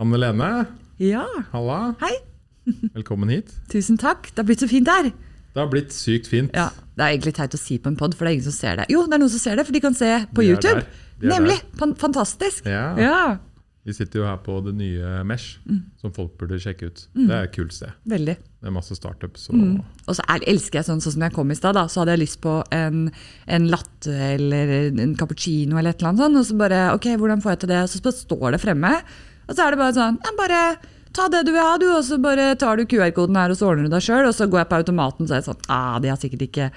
Anne Lene, Ja, halla. hei. Velkommen hit. Tusen takk. Det har blitt så fint her. Det har blitt sykt fint. Ja, Det er egentlig teit å si på en pod, for det er ingen som ser det. Jo, det er noen som ser det, for de kan se på De YouTube. De Nemlig. Fan- Fantastisk. Ja. Ja, Vi sitter jo her på det nye Mesh, Mm. som folk burde sjekke ut. Det er et kult sted. veldig. Det er masse startups. Og Mm. Og så er, elsker jeg sånn, sånn som jeg kom i stad, så hadde jeg lyst på en, en latte eller en cappuccino eller et eller annet sånt, og så bare, ok, hvordan får jeg til det? Og så står det fremme, og så er det bare sånn, ja, bare ta det du vil ha, du, og så bare tar du QR-koden her, og så ordner du deg selv, og så går jeg på automaten, så er jeg sånn, ah, de har sikkert ikke,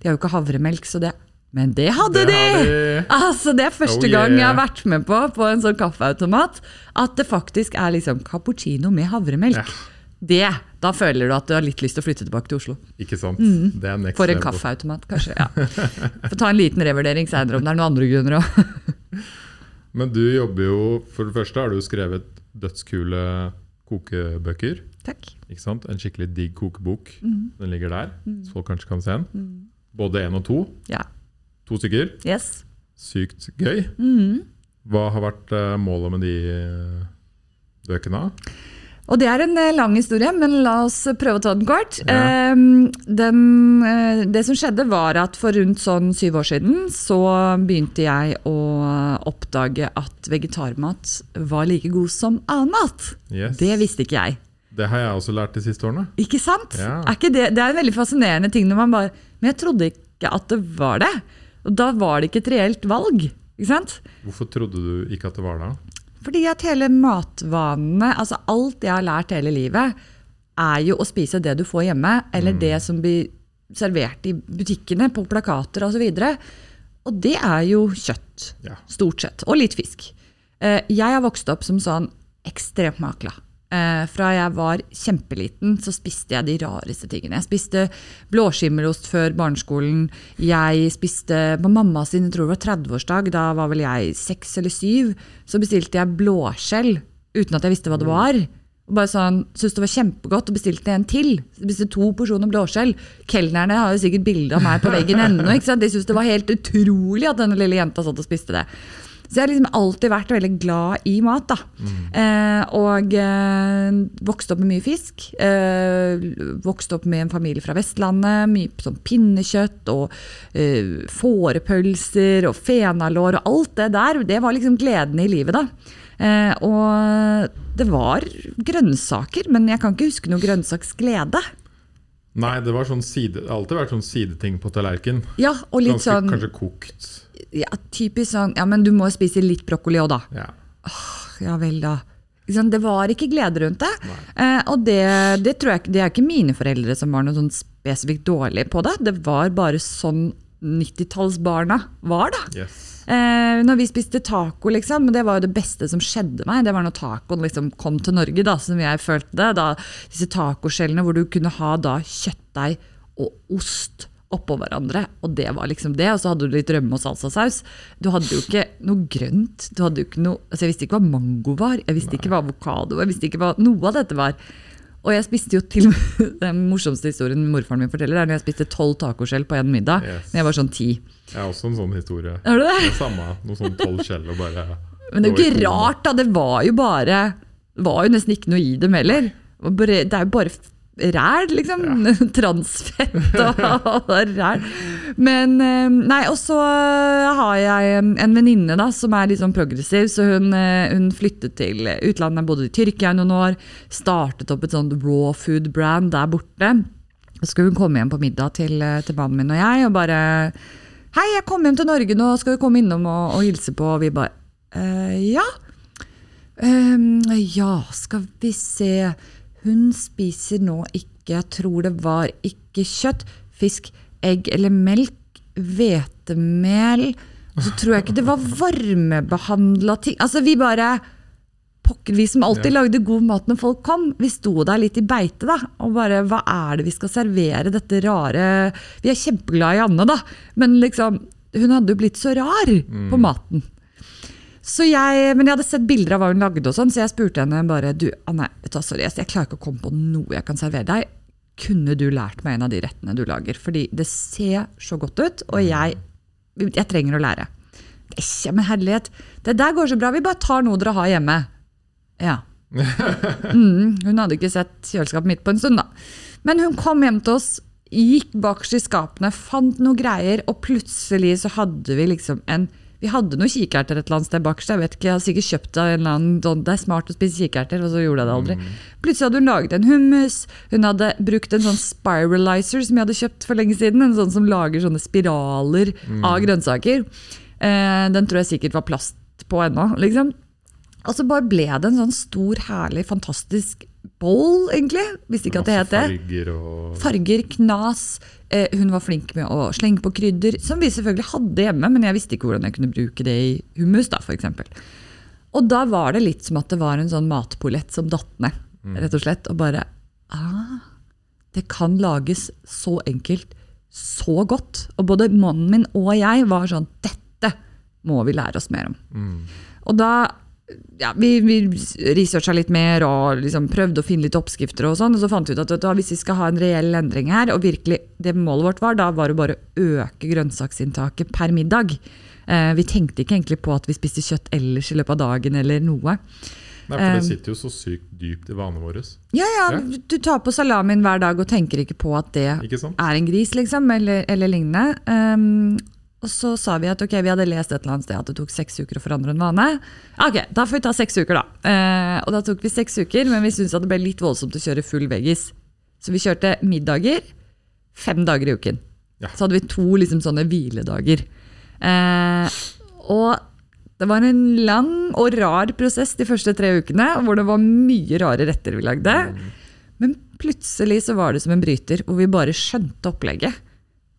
de har jo ikke havremelk, så det, men det hadde Det de! de. Altså, det er første Oh, gang jeg har vært med på, på en sånn kaffeautomat, at det faktisk er liksom cappuccino med havremelk. Ja. Det, da føler du at du har litt lyst til å flytte tilbake til Oslo. Ikke sant? Det er next For en level. kaffeautomat, kanskje. ja. Får ta en liten revurdering seinere om det er noen andre grunner òg. Men du jobber jo For det første har du skrevet dødskule kokebøker. Takk. Ikke sant? En skikkelig digg kokebok. Mm. Den ligger der, så folk kanskje kan se den. Både én og to. Ja. To stykker. Yes. Sykt gøy. Mm. Hva har vært eh, målet med de eh, bøkene? Og det er en eh, lang historie, men la oss prøve å ta den kort. Ja. Eh, Den, eh, det som skjedde, var at for rundt sånn syv år siden så begynte jeg å oppdage at vegetarmat var like god som annen mat. Yes. Det visste ikke jeg. Det har jeg også lært de siste årene. Ikke sant? Ja. Er ikke det, det er en veldig fascinerende ting når man bare Men jeg trodde ikke at det var det. Og da var det ikke et reelt valg. Ikke sant? Hvorfor trodde du ikke at det var det? Fordi at hele matvanene, altså alt jeg har lært hele livet, er jo å spise det du får hjemme, eller det som blir servert i butikkene, på plakater osv. Og, så og det er jo kjøtt, Ja. stort sett. Og litt fisk. Eh, Jeg har vokst opp som sånn ekstremt makla. Eh, Fra jeg var kjempeliten, så spiste jeg de rareste tingene. Jeg spiste blåskimmelost før barneskolen. Jeg spiste på mamma sin jeg tror det var 30-årsdag, da var vel jeg seks eller syv. Så bestilte jeg blåskjell uten at jeg visste hva det var. Og bare sånn, Syntes det var kjempegodt og bestilte en til. Spiste to porsjoner blåskjell. Kelnerne har jo sikkert bilde av meg på veggen ennå. De syntes det var helt utrolig at denne lille jenta satt og spiste det. Så jeg har liksom alltid vært veldig glad i mat. da. Eh, og eh, vokste opp med mye fisk. Eh, vokste opp med en familie fra Vestlandet. Mye sånn pinnekjøtt og eh, fårepølser og fenalår og alt det der. Det var liksom gleden i livet, da. Eh, og det var grønnsaker, men jeg kan ikke huske noe grønnsaksglede. Nei, det har sånn har alltid vært sånn sideting på tallerken. Ja, og litt Ganske, sånn Kanskje kokt. ja, Typisk sånn Ja, men du må spise litt brokkoli òg, da. Ja. Ja vel, da. Det var ikke glede rundt det. Eh, og det, det tror jeg det er ikke mine foreldre som var noe sånn spesifikt dårlig på det. Det var bare sånn 90-tallsbarna var, da. Yes. Eh, når vi spiste taco, liksom, men det var jo det beste som skjedde meg. Det var når tacoen liksom kom til Norge, da, som jeg følte det. Da, disse tacoskjellene hvor du kunne ha da kjøttdeig og ost oppå hverandre. Og det var liksom det. Og så hadde du litt rømme og salsasaus. Du hadde jo ikke noe grønt. Du hadde jo ikke noe, altså jeg visste ikke hva mango var. Jeg visste ikke hva avokado var. Jeg visste ikke hva noe av dette var. Og jeg spiste jo til Den morsomste historien morfaren min forteller, er når jeg spiste tolv tacoskjell på én middag Yes. da jeg var sånn ti. Jeg har også en sånn historie. Er det det? Det er samme. Noe sånn tolv skjell og bare Men det er jo ikke rart, da. Det var jo bare Det var jo nesten ikke noe i dem heller. Det er jo bare ræl, liksom. Transfett og ræl. Men eh, Nei, og så har jeg en en venninne da, som er litt sånn progressiv, så hun, eh, hun flyttet til utlandet, bodde i Tyrkia i noen år, startet opp et sånt raw food-brand der borte. Så skulle hun komme hjem på middag til, eh, til mannen min og jeg, og bare Hei, jeg kom hjem til Norge nå, skal du komme innom og, og hilse på? Og vi bare «Eh, Ja. Um, ja, skal vi se. Hun spiser nå ikke, jeg tror det var ikke kjøtt, fisk, egg eller melk, hvetemel. Så tror jeg ikke det var varmebehandla ting. Altså, vi bare Pokker, vi som alltid lagde god mat når folk kom, vi sto der litt i beite, da. Og bare hva er det vi skal servere, dette rare Vi er kjempeglade i Anne, da, men liksom Hun hadde jo blitt så rar på maten. Så jeg, men jeg hadde sett bilder av hva hun lagde, og sånn, så jeg spurte henne bare du, Anne, vet du, sorry, jeg klarer ikke å komme på noe jeg kan servere deg. Kunne du lært meg en av de rettene du lager? Fordi det ser så godt ut, og jeg, jeg trenger å lære. Ikke, men herlighet, det der går så bra. Vi bare tar noe dere har hjemme. Ja. Mm, hun hadde ikke sett kjøleskapet mitt på en stund, da. Men hun kom hjem til oss, gikk bakerst i skapene, fant noe greier, og plutselig så hadde vi liksom en vi hadde noen kikerter et eller annet sted bakerst. Jeg vet ikke, jeg har sikkert kjøpt av en eller annen, Det er smart å spise kikerter, og så gjorde jeg det aldri. Plutselig hadde hun laget en hummus. Hun hadde brukt en sånn spiralizer som jeg hadde kjøpt for lenge siden. En sånn som lager sånne spiraler av grønnsaker. Eh, den tror jeg sikkert var plast på ennå, liksom. Og så bare ble det en sånn stor, herlig, fantastisk bowl, egentlig. Visste ikke at det het det. farger og Farger, knas. Eh, hun var flink med å slenge på krydder, som vi selvfølgelig hadde hjemme, men jeg visste ikke hvordan jeg kunne bruke det i hummus, da, eksempel. Og da var det litt som at det var en sånn matpollett som datt ned, rett og slett. Og bare ah, Det kan lages så enkelt, så godt. Og både mannen min og jeg var sånn Dette må vi lære oss mer om. Og da ja, vi, vi researcha litt mer og liksom prøvde å finne litt oppskrifter. Og sånn, og så fant vi ut at at hvis vi skal ha en reell endring her, og virkelig det målet vårt var, da var det bare å øke grønnsaksinntaket per middag. Eh, vi tenkte ikke egentlig på at vi spiste kjøtt ellers i løpet av dagen. eller noe. Nei, for det Um, sitter jo så sykt dypt i vanene våre. Ja, ja, Ja. Du tar på salamien hver dag og tenker ikke på at det er en gris, liksom, eller, eller lignende. Um, og så sa vi at ok, vi hadde lest et eller annet sted at det tok seks uker å forandre en vane. Ok, da får vi ta seks uker, da. Eh, og da tok vi seks uker, men vi syntes at det ble litt voldsomt å kjøre full veggis. Så vi kjørte middager fem dager i uken. Ja. Så hadde vi to liksom, sånne hviledager. Eh, og det var en lang og rar prosess de første tre ukene, hvor det var mye rare retter vi lagde. Men plutselig så var det som en bryter, hvor vi bare skjønte opplegget.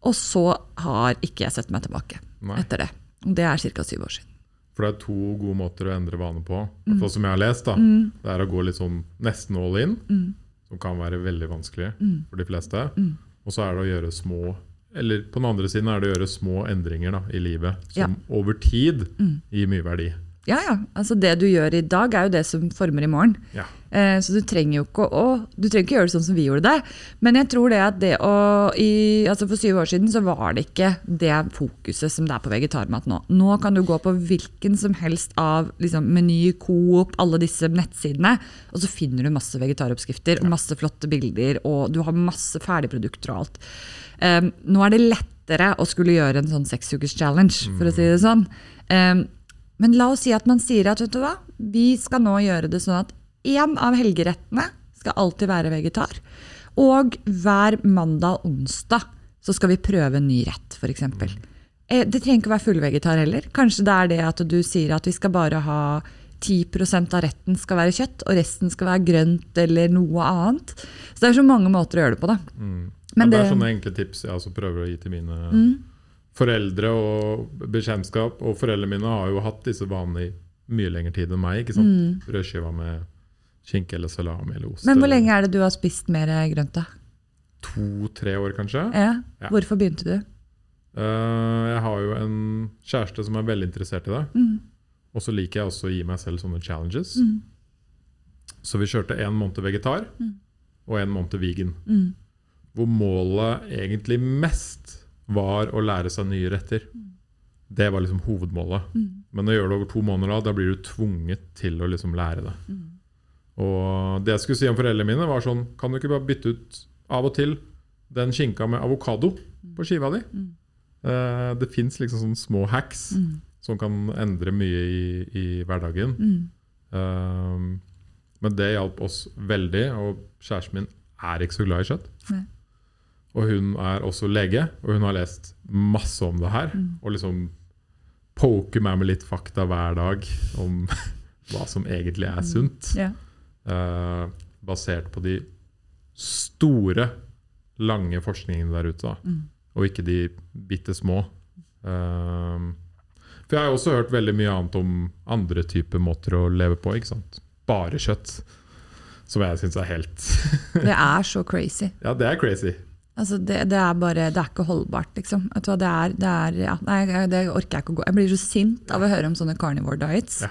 Og så har ikke jeg sett meg tilbake Nei. etter det. Det er ca. syv år siden. For det er to gode måter å endre vaner på. Mm. Hvert som jeg har lest. da. Det er å gå litt sånn nesten all in, Mm. som kan være veldig vanskelig for de fleste. Og så er det å gjøre små Eller på den andre siden er det å gjøre små endringer da, i livet som Ja. over tid Mm. gir mye verdi. Ja, ja. Altså det du gjør i dag, er jo det som former i morgen. Ja. Eh, så du trenger jo ikke å Du trenger ikke gjøre det sånn som vi gjorde det. Men jeg tror det at det å i, altså For syv år siden så var det ikke det fokuset som det er på vegetarmat nå. Nå kan du gå på hvilken som helst av liksom, Meny, Coop, alle disse nettsidene, og så finner du masse vegetaroppskrifter og masse flotte bilder, og du har masse ferdigprodukter og alt. Eh, nå er det lettere å skulle gjøre en sånn challenge, for å si det sånn. Eh, men la oss si at man sier at vet du hva, vi skal nå gjøre det sånn at én av helgerettene skal alltid være vegetar. Og hver mandag og onsdag så skal vi prøve en ny rett, f.eks. Eh, Det trenger ikke å være fullvegetar heller. Kanskje det er det at du sier at vi skal bare ha 10% av retten skal være kjøtt, og resten skal være grønt eller noe annet. Så det er så mange måter å gjøre det på, da. Mm. Men ja, det er det- sånne enkle tips jeg også prøver å gi til mine Mm. Foreldre og bekjentskap. Og foreldrene mine har jo hatt disse vanene i mye lengre tid enn meg. ikke sant? Brødskiva med skinke eller salami eller ost. Mm. Men hvor eller lenge er det du har spist mer grønt, da? To-tre år, kanskje. Ja. Ja. Hvorfor begynte du? Uh, jeg har jo en kjæreste som er veldig interessert i det. Mm. Og så liker jeg også å gi meg selv sånne challenges. Mm. Så vi kjørte en måned vegetar Mm. og en måned vegan. Mm. Hvor målet egentlig mest var å lære seg nye retter. Det var liksom hovedmålet. Mm. Men å gjøre det over to måneder, da, da blir du tvunget til å liksom lære det. Mm. Og det jeg skulle si om foreldrene mine, var sånn Kan du ikke bare bytte ut av og til den skinka med avokado på skiva di? Mm. Eh, det fins liksom sånne små hacks Mm. som kan endre mye i, i hverdagen. Mm. Um, men det hjalp oss veldig, og kjæresten min er ikke så glad i kjøtt. Nei. Og hun er også lege, og hun har lest masse om det her. Mm. Og liksom poker meg med litt fakta hver dag om hva som egentlig er sunt. Ja. eh, basert på de store, lange forskningene der ute. Mm. Og ikke de bitte små. Um, for jeg har også hørt veldig mye annet om andre typer måter å leve på. ikke sant? Bare kjøtt. Som jeg syns er helt Det er så crazy. Ja, det er crazy. Altså det, det er bare, det er ikke holdbart, liksom. Det er, det er, ja, nei, det orker jeg ikke å gå. Jeg blir så sint av å høre om sånne carnivore diets. Ja.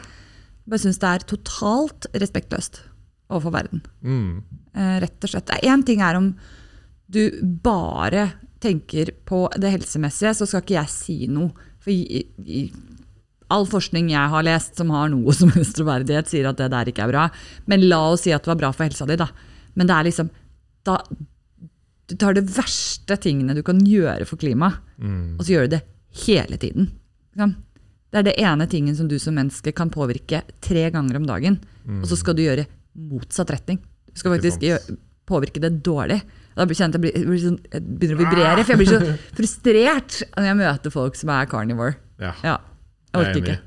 Jeg bare syns det er totalt respektløst overfor verden. Mm. Eh, rett og slett. Én ting er om du bare tenker på det helsemessige, så skal ikke jeg si noe. For i, i, All forskning jeg har lest som har noe som helst troverdighet, sier at det der ikke er bra. Men la oss si at det var bra for helsa di, da. Men det er liksom da, Du tar det verste tingene du kan gjøre for klimaet, Mm. og så gjør du det hele tiden. Det er det ene tingen som du som menneske kan påvirke tre ganger om dagen. Og så skal du gjøre motsatt retning. Du skal Mm. Faktisk gjøre, påvirke det dårlig. Da blir jeg, blir, jeg, blir sånn, jeg begynner å vibrere, for jeg blir så frustrert når jeg møter folk som er carnivore. Ja, Ja, jeg er orker ikke.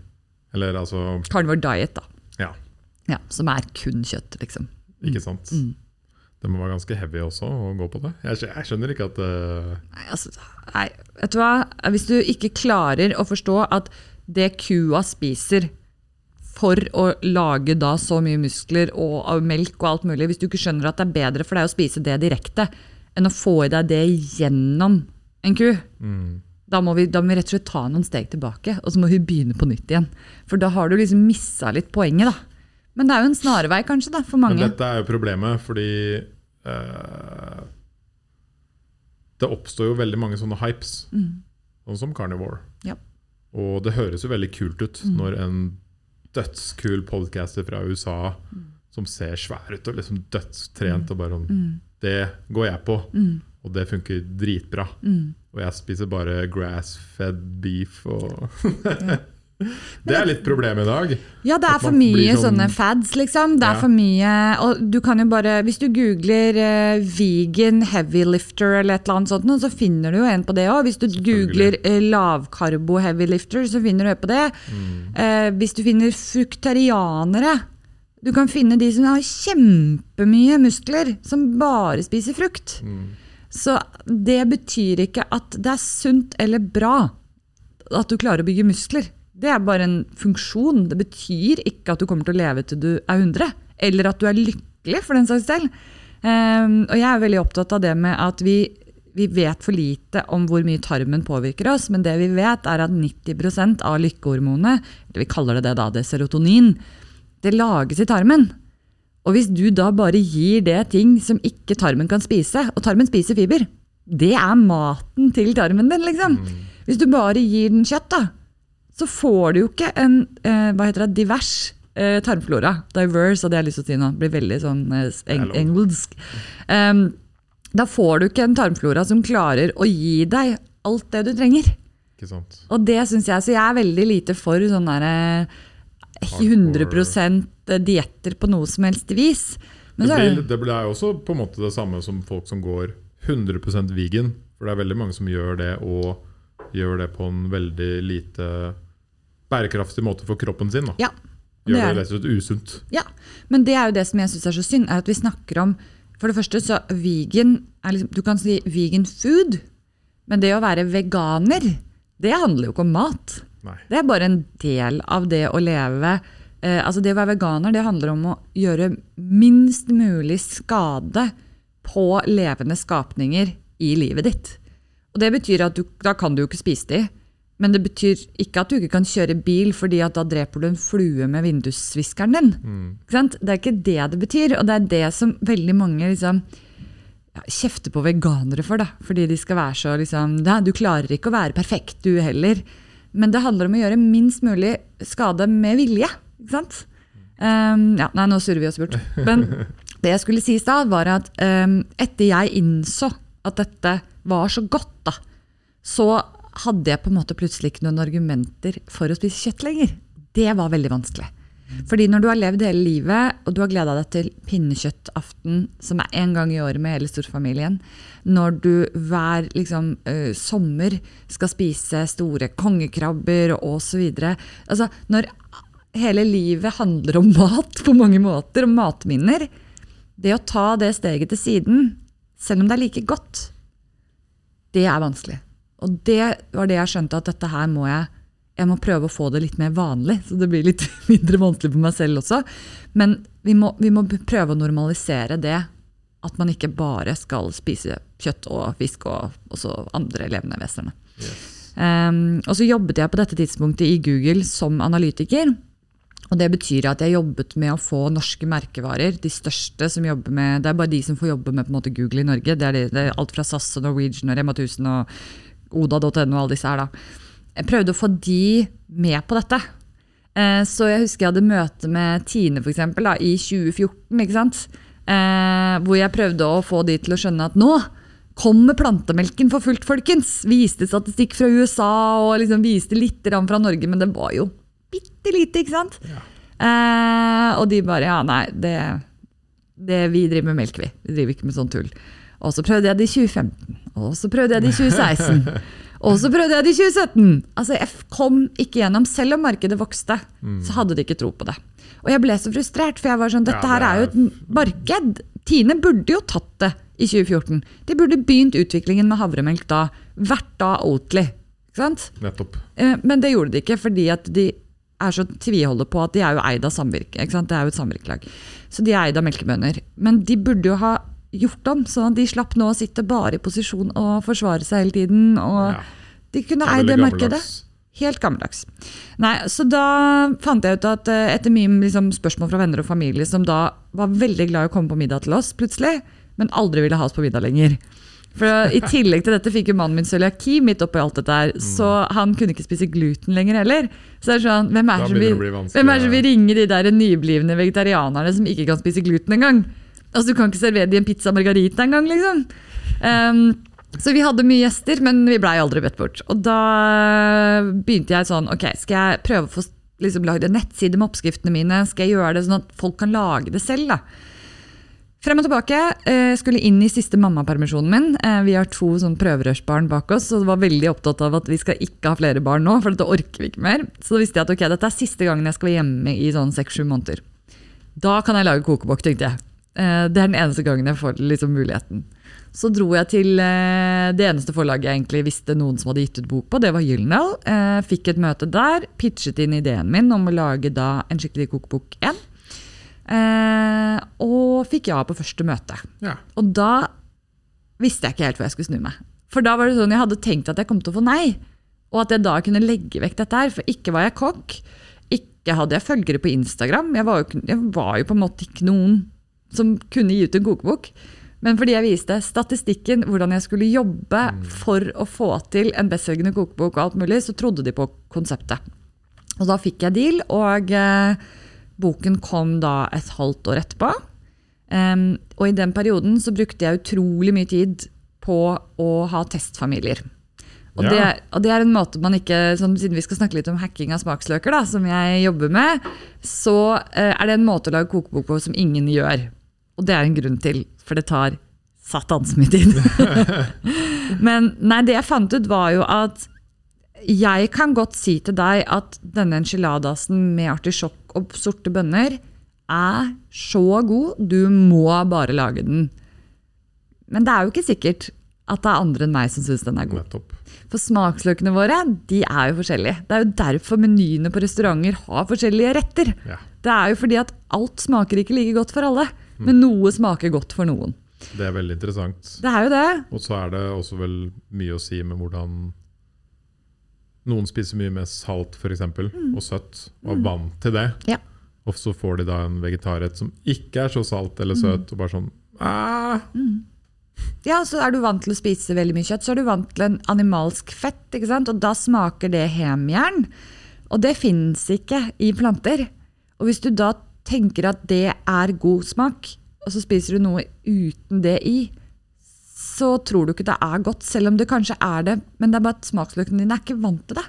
Eller altså Carnivore diet, da. Ja, Ja, som er kun kjøtt, liksom. ikke sant. Mm. Det må være ganske heavy også å gå på det. Jeg, jeg skjønner ikke at uh... Nei, altså, nei, vet du hva? Hvis du ikke klarer å forstå at det kua spiser for å lage da så mye muskler og av melk og alt mulig, hvis du ikke skjønner at det er bedre for deg å spise det direkte enn å få i deg det gjennom en ku, mm, da må, vi, da må vi rett og slett ta noen steg tilbake, og så må vi begynne på nytt igjen. For da har du liksom missa litt poenget, da. Men det er jo en snarvei, kanskje, da, for mange. Men dette er jo problemet, fordi eh, Det oppstår jo veldig mange sånne hypes, sånn som Carnivore. Mm. Ja. Og det høres jo veldig kult ut Mm. når en dødskul podcaster fra USA Mm. som ser svær ut og liksom dødstrent og bare sånn Det går jeg på, Mm. og det funker dritbra. Og jeg spiser bare grass-fed beef og Det er litt problemet i dag. Ja, det er for mye sånn- sånne fads, liksom. Det er Ja. for mye Og du kan jo bare Hvis du googler uh, vegan heavy lifter eller et eller annet sånt, så finner du jo en på det òg. Hvis du googler uh, lavkarbo heavy lifter, så finner du en på det. Mm. Uh, hvis du finner fruktarianere Du kan finne de som har kjempemye muskler, som bare spiser frukt. Mm. Så det betyr ikke at det er sunt eller bra at du klarer å bygge muskler. Det er bare en funksjon. Det betyr ikke at du kommer til å leve til du er 100. Eller at du er lykkelig, for den saks selv. Um, og jeg er veldig opptatt av det med at vi, vi vet for lite om hvor mye tarmen påvirker oss, men det vi vet er at 90% av lykkehormonet, eller vi kaller det det da, det er serotonin, det lages i tarmen. Og hvis du da bare gir det ting som ikke tarmen kan spise, og tarmen spiser fiber, det er maten til tarmen din, liksom. Hvis du bare gir den kjøtt, da, så får du jo ikke en eh, hva heter det, divers eh, tarmflora. Diverse, hadde jeg lyst til å si nå. Blir veldig sånn eh, eng engelsk. Um, da får du ikke en tarmflora som klarer å gi deg alt det du trenger. Ikke sant? Og det syns jeg, så jeg er veldig lite for sånn derre Ikke 100% dietter på noe som helst vis. Men Det blir, det blir også på en måte det samme som folk som går 100% vegan. For det er veldig mange som gjør det, og gjør det på en veldig lite bærekraftig måte for kroppen sin. Da. Ja. Gjør det det rett og slett usunt. Ja, men det er jo det som jeg syns er så synd, er at vi snakker om For det første, så vegan liksom Du kan si vegan food, men det å være veganer, det handler jo ikke om mat. Nei. Det er bare en del av det å leve eh, Altså det å være veganer, det handler om å gjøre minst mulig skade på levende skapninger i livet ditt. Og det betyr at du, da kan du jo ikke spise de. Men det betyr ikke at du ikke kan kjøre bil, fordi at da dreper du en flue med vindusviskeren din. Mm. Det er ikke det det betyr, og det er det som veldig mange liksom, ja, kjefter på veganere for. da, Fordi de skal være så liksom, Du klarer ikke å være perfekt, du heller. Men det handler om å gjøre minst mulig skade med vilje. ikke sant? Um, ja, nei, nå surrer vi oss bort. Men det jeg skulle si i stad, var at um, etter jeg innså at dette var så godt, da, så hadde jeg på en måte plutselig ikke noen argumenter for å spise kjøtt lenger. Det var veldig vanskelig. Fordi når du har levd hele livet, og du har gleda deg til pinnekjøttaften, som er én gang i året med hele storfamilien, når du hver liksom, uh, sommer skal spise store kongekrabber og videre altså, Når hele livet handler om mat på mange måter, om matminner Det å ta det steget til siden, selv om det er like godt, det er vanskelig. Og det var det jeg skjønte, at dette her må jeg jeg må prøve å få det litt mer vanlig, så det blir litt mindre vanskelig for meg selv også. Men vi må, vi må prøve å normalisere det. At man ikke bare skal spise kjøtt og fisk og også andre levende vesener. Yes. Um, og så jobbet jeg på dette tidspunktet i Google som analytiker. Og det betyr at jeg jobbet med å få norske merkevarer. De største som jobber med, Det er bare de som får jobbe med på måte Google i Norge. Det er, det, det er alt fra SAS og Norwegian og Rema 1000 og Oda.no og alle disse her. da. jeg prøvde å få de med på dette. Eh, så jeg husker jeg hadde møte med Tine for eksempel, da, i 2014. ikke? Eh, hvor jeg prøvde å få de til å skjønne at nå kommer plantemelken for fullt, folkens! Viste statistikk fra USA og liksom viste litt fra Norge, men det var jo bitte lite, ikke sant? Eh, og de bare ja, nei, det, det, vi driver med melk, vi. Vi driver ikke med sånn tull. Og så prøvde jeg det i 2015, og så prøvde jeg det i 2016. Og så prøvde jeg det i 2017! Altså, Jeg kom ikke gjennom. Selv om markedet vokste, så hadde de ikke tro på det. Og jeg ble så frustrert, for jeg var sånn, dette Ja, her er jo et marked. Tine burde jo tatt det i 2014. De burde begynt utviklingen med havremelk da. Vært da Oatly. Nettopp. Eh, Men det gjorde de ikke, fordi at de er så tviholder på at de er jo eid av samvirke. Det er jo et samvirkelag. Så de er eid av melkebønder. Men de burde jo ha gjort om, Så de slapp nå å sitte bare i posisjon og forsvare seg hele tiden. Og Ja. de kunne eid det markedet. Helt gammeldags. Nei, Så da fant jeg ut at eh, etter mye liksom, spørsmål fra venner og familie, som da var veldig glad i å komme på middag til oss plutselig, men aldri ville ha oss på middag lenger. For I tillegg til dette fikk jo mannen min cøliaki midt oppi alt dette her, så han kunne ikke spise gluten lenger heller. Så det er sånn, hvem er det som vil, ja. vil ringe de der nyblivende vegetarianerne som ikke kan spise gluten engang? Altså, Du kan ikke servere dem en pizza margarita engang, liksom. Um, så vi hadde mye gjester, men vi blei aldri bedt bort. Og da begynte jeg sånn, ok, skal jeg prøve å få liksom, lagd en nettside med oppskriftene mine? Skal jeg gjøre det sånn at folk kan lage det selv? da? Frem og tilbake. Jeg skulle inn i siste mammapermisjonen min. Eh, vi har to sånn prøverørsbarn bak oss, og var veldig opptatt av at vi skal ikke ha flere barn nå, for dette orker vi ikke mer. Så da visste jeg at ok, dette er siste gangen jeg skal være hjemme i sånn seks-sju måneder. Da kan jeg lage kokebok, tenkte jeg. Eh, det er den eneste gangen jeg får liksom muligheten. Så dro jeg til eh, det eneste forlaget jeg egentlig visste noen som hadde gitt ut bok på, det var Gyldendal. Eh, fikk et møte der, pitchet inn ideen min om å lage da en skikkelig kokebok 1. Eh, og fikk ja på første møte. Ja. Og da visste jeg ikke helt hvor jeg skulle snu meg. For da var det sånn jeg hadde tenkt at jeg kom til å få nei. Og at jeg da kunne legge vekk dette her. For ikke var jeg kokk. Ikke hadde jeg følgere på Instagram. Jeg var jo, jeg var jo på en måte ikke noen som kunne gi ut en kokebok. Men fordi jeg viste statistikken, hvordan jeg skulle jobbe for å få til en bestselgende kokebok, og alt mulig, så trodde de på konseptet. Og da fikk jeg deal, og eh, boken kom da et halvt år etterpå. Um, og i den perioden så brukte jeg utrolig mye tid på å ha testfamilier. Og, Ja. det, og det er en måte man ikke, sånn, Siden vi skal snakke litt om hacking av smaksløker, da, som jeg jobber med, så eh, er det en måte å lage kokebok på som ingen gjør. Og det er en grunn til, for det tar satans mye tid. Men nei, det jeg fant ut, var jo at jeg kan godt si til deg at denne enchiladasen med artisjokk og sorte bønner er så god. Du må bare lage den. Men det er jo ikke sikkert at det er andre enn meg som syns den er god. Nettopp. For smaksløkene våre de er jo forskjellige. Det er jo derfor menyene på restauranter har forskjellige retter. Ja. Det er jo fordi at alt smaker ikke like godt for alle, men noe smaker godt for noen. Det er veldig interessant. Det er jo det. Og så er det også vel mye å si med hvordan Noen spiser mye mer salt for eksempel, og søtt, og er vant til det. Ja. Og så får de da en vegetarrett som ikke er så salt eller søt, og bare sånn ah, Ja, så er du vant til å spise veldig mye kjøtt, så er du vant til en animalsk fett, ikke sant? og da smaker det hemjern. Og det fins ikke i planter. Og hvis du da tenker at det er god smak, og så spiser du noe uten det i, så tror du ikke det er godt, selv om det kanskje er det, men det er bare at smaksløkene dine er ikke vant til det.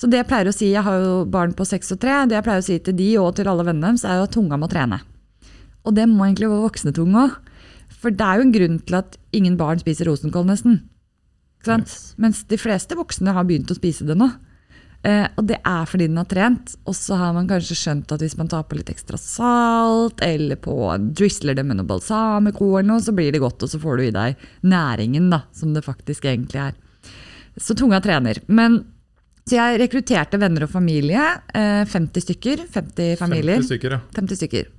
Så det jeg pleier å si, jeg har jo barn på seks og tre, det jeg pleier å si til de og til alle vennene deres, er jo at tunga må trene. Og det må egentlig være voksne tunge òg. For det er jo en grunn til at ingen barn spiser rosenkål, nesten. Yes. Mens de fleste voksne har begynt å spise det nå. Eh, og det er fordi den har trent. Og så har man kanskje skjønt at hvis man tar på litt ekstra salt, eller på drisler det med noe balsamico, eller noe, så blir det godt, og så får du i deg næringen, da, som det faktisk egentlig er. Så tunga trener. Men så jeg rekrutterte venner og familie. Eh, 50 stykker. 50 familier. 50 stykker, ja. 50 stykker.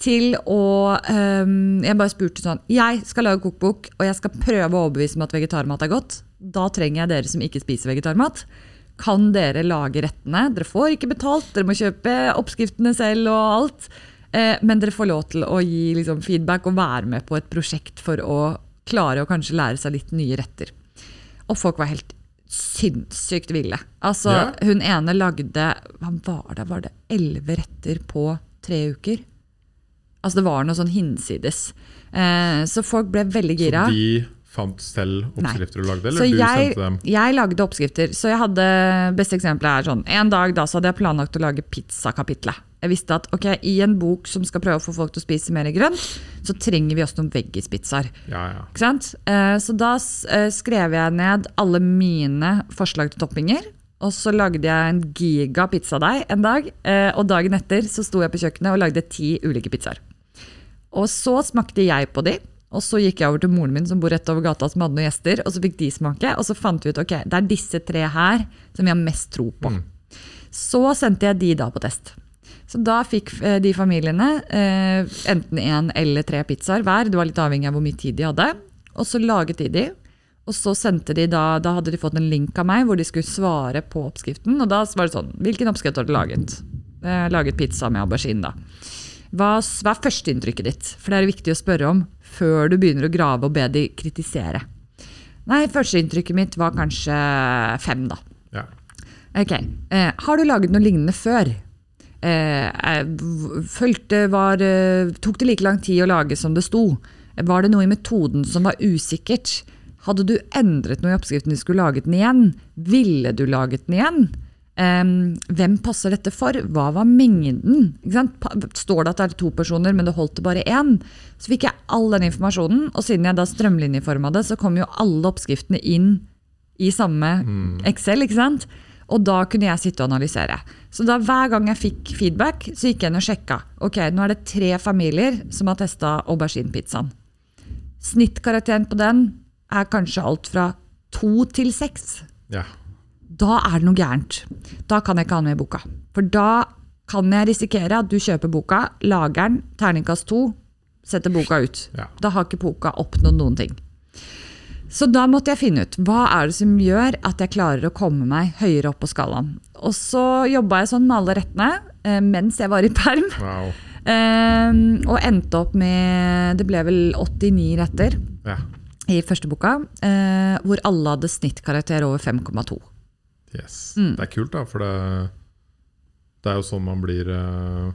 Til å um, Jeg bare spurte sånn Jeg skal lage kokebok, og jeg skal prøve å overbevise meg at vegetarmat er godt. Da trenger jeg dere som ikke spiser vegetarmat. Kan dere lage rettene? Dere får ikke betalt, dere må kjøpe oppskriftene selv og alt. Eh, men dere får lov til å gi liksom, feedback og være med på et prosjekt for å klare å kanskje lære seg litt nye retter. Og folk var helt sinnssykt ville. Altså, Ja. hun ene lagde Hva var det? Var det elleve retter på tre uker? Altså, det var noe sånn hinsides. Eh, så folk ble veldig gira. Så de fant selv oppskrifter du lagde, eller Så du jeg, sendte dem? jeg lagde oppskrifter. Så jeg hadde, Beste eksempelet er sånn En dag da så hadde jeg planlagt å lage pizzakapitlet. Jeg visste at ok, i en bok som skal prøve å få folk til å spise mer grønt, så trenger vi også noen veggispizzaer. Ja, ja. Ikke sant? Eh, Så da eh, skrev jeg ned alle mine forslag til toppinger. Og så lagde jeg en giga pizzadeig en dag. eh, Og dagen etter så sto jeg på kjøkkenet og lagde ti ulike pizzaer. Og så smakte jeg på de. Og så gikk jeg over til moren min som bor rett over gata som hadde noen gjester. Og så fikk de smake, og så fant vi ut ok, det er disse tre her som vi har mest tro på. Så sendte jeg de da på test. Så da fikk eh, de familiene eh, enten én eller tre pizzaer hver. Det var litt avhengig av hvor mye tid de hadde. Og så laget de de. Og så sendte de da, da hadde de fått en link av meg hvor de skulle svare på oppskriften. Og da var det sånn Hvilken oppskrift har du laget? Eh, laget pizza med aubergine, da. Hva, hva er førsteinntrykket ditt? For det er viktig å spørre om før du begynner å grave og be de kritisere. Nei, førsteinntrykket mitt var kanskje fem, da. ja. Ok, eh, Har du laget noe lignende før? Eh, eh, følte var, eh, tok det like lang tid å lage som det sto? Var det noe i metoden som var usikkert? Hadde du endret noe i oppskriften du skulle laget den igjen? Ville du laget den igjen? Eh, hvem passer dette for? Hva var mengden? Står det at det er to personer, men det holdt til bare én? Så fikk jeg all den informasjonen, og siden jeg da strømlinjeforma det, så kom jo alle oppskriftene inn i samme Excel, ikke sant? Og da kunne jeg sitte og analysere. Så da hver gang jeg fikk feedback, så gikk jeg inn og sjekka. Ok, nå er det tre familier som har testa auberginepizzaen. Snittkarakteren på den er kanskje alt fra to til seks. ja. Da er det noe gærent. Da kan jeg ikke ha den med i boka. For da kan jeg risikere at du kjøper boka, lager den, terningkast to, setter boka ut. Ja. Da har ikke boka oppnådd noen ting. Så da måtte jeg finne ut hva er det som gjør at jeg klarer å komme meg høyere opp på skalaen. Og så jobba jeg sånn med alle rettene eh, mens jeg var i perm. Wow. Eh, og endte opp med Det ble vel 89 retter Ja. i første boka, eh, hvor alle hadde snittkarakter over 5,2. Yes. Mm. Det er kult, da, for det, det er jo sånn man blir uh,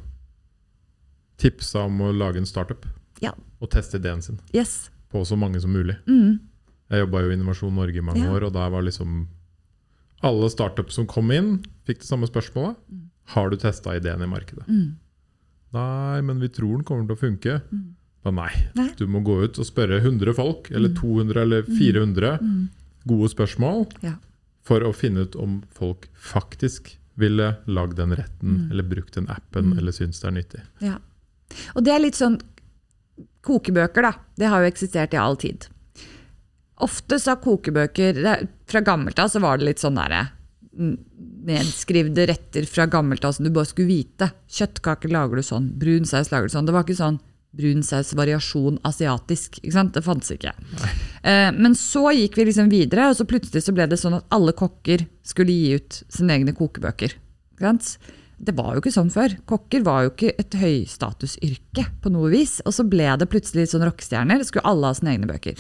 tipsa om å lage en startup. Ja. Og teste ideen sin Yes. på så mange som mulig. Mm. Jeg jobba jo i Innovasjon Norge i mange Ja. år, og der var liksom Alle startup som kom inn, fikk det samme spørsmålet. Har du testa ideen i markedet? Mm. Nei, men vi tror den kommer til å funke. Da nei. Nei. Du må gå ut og spørre 100 folk, eller 200 eller 400 gode spørsmål Ja. For å finne ut om folk faktisk ville lagd den retten, eller brukt den appen, eller syns det er nyttig. Ja. Og det er litt sånn Kokebøker, da. Det har jo eksistert i all tid. Ofte så har kokebøker er- Fra gammelt av så var det litt sånn derre mm, Nedskrivde retter fra gammelt av som du bare skulle vite. Kjøttkaker lager du sånn, brun saus lager du sånn. Det var ikke sånn brun saus variasjon asiatisk. Det fantes ikke. Eh, men så gikk vi liksom videre, og så plutselig så ble det sånn at alle kokker skulle gi ut sine egne kokebøker. Det var jo ikke sånn før. Kokker var jo ikke et høystatusyrke på noe vis. Og så ble det plutselig sånn rockestjerner. Skulle alle ha sine egne bøker.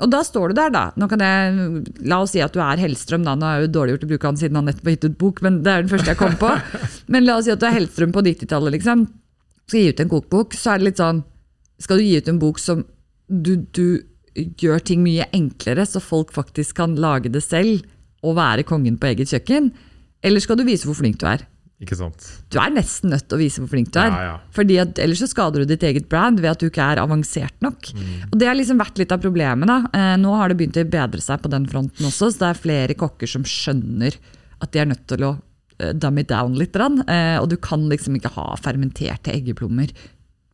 Og da står du der, da. Nå kan jeg, la oss si at du er Hellstrøm, da. Nå er det jo dårlig gjort å bruke han siden han nettopp har gitt ut bok, men det er den første jeg kom på. Men la oss si at du er Hellstrøm på 90-tallet, liksom. Skal gi ut en kokebok, så er det litt sånn Skal du gi ut en bok som du, du gjør ting mye enklere, så folk faktisk kan lage det selv og være kongen på eget kjøkken? Eller skal du vise hvor flink du er? Ikke sant? Du er nesten nødt til å vise hvor flink du er. Ja, ja. Fordi at Ellers så skader du ditt eget brand ved at du ikke er avansert nok. Mm. Og Det har liksom vært litt av problemet. da. Eh, nå har det begynt å bedre seg på den fronten også, så det er flere kokker som skjønner at de er nødt til å eh, dumb it down litt. Eh, og du kan liksom ikke ha fermenterte eggeplommer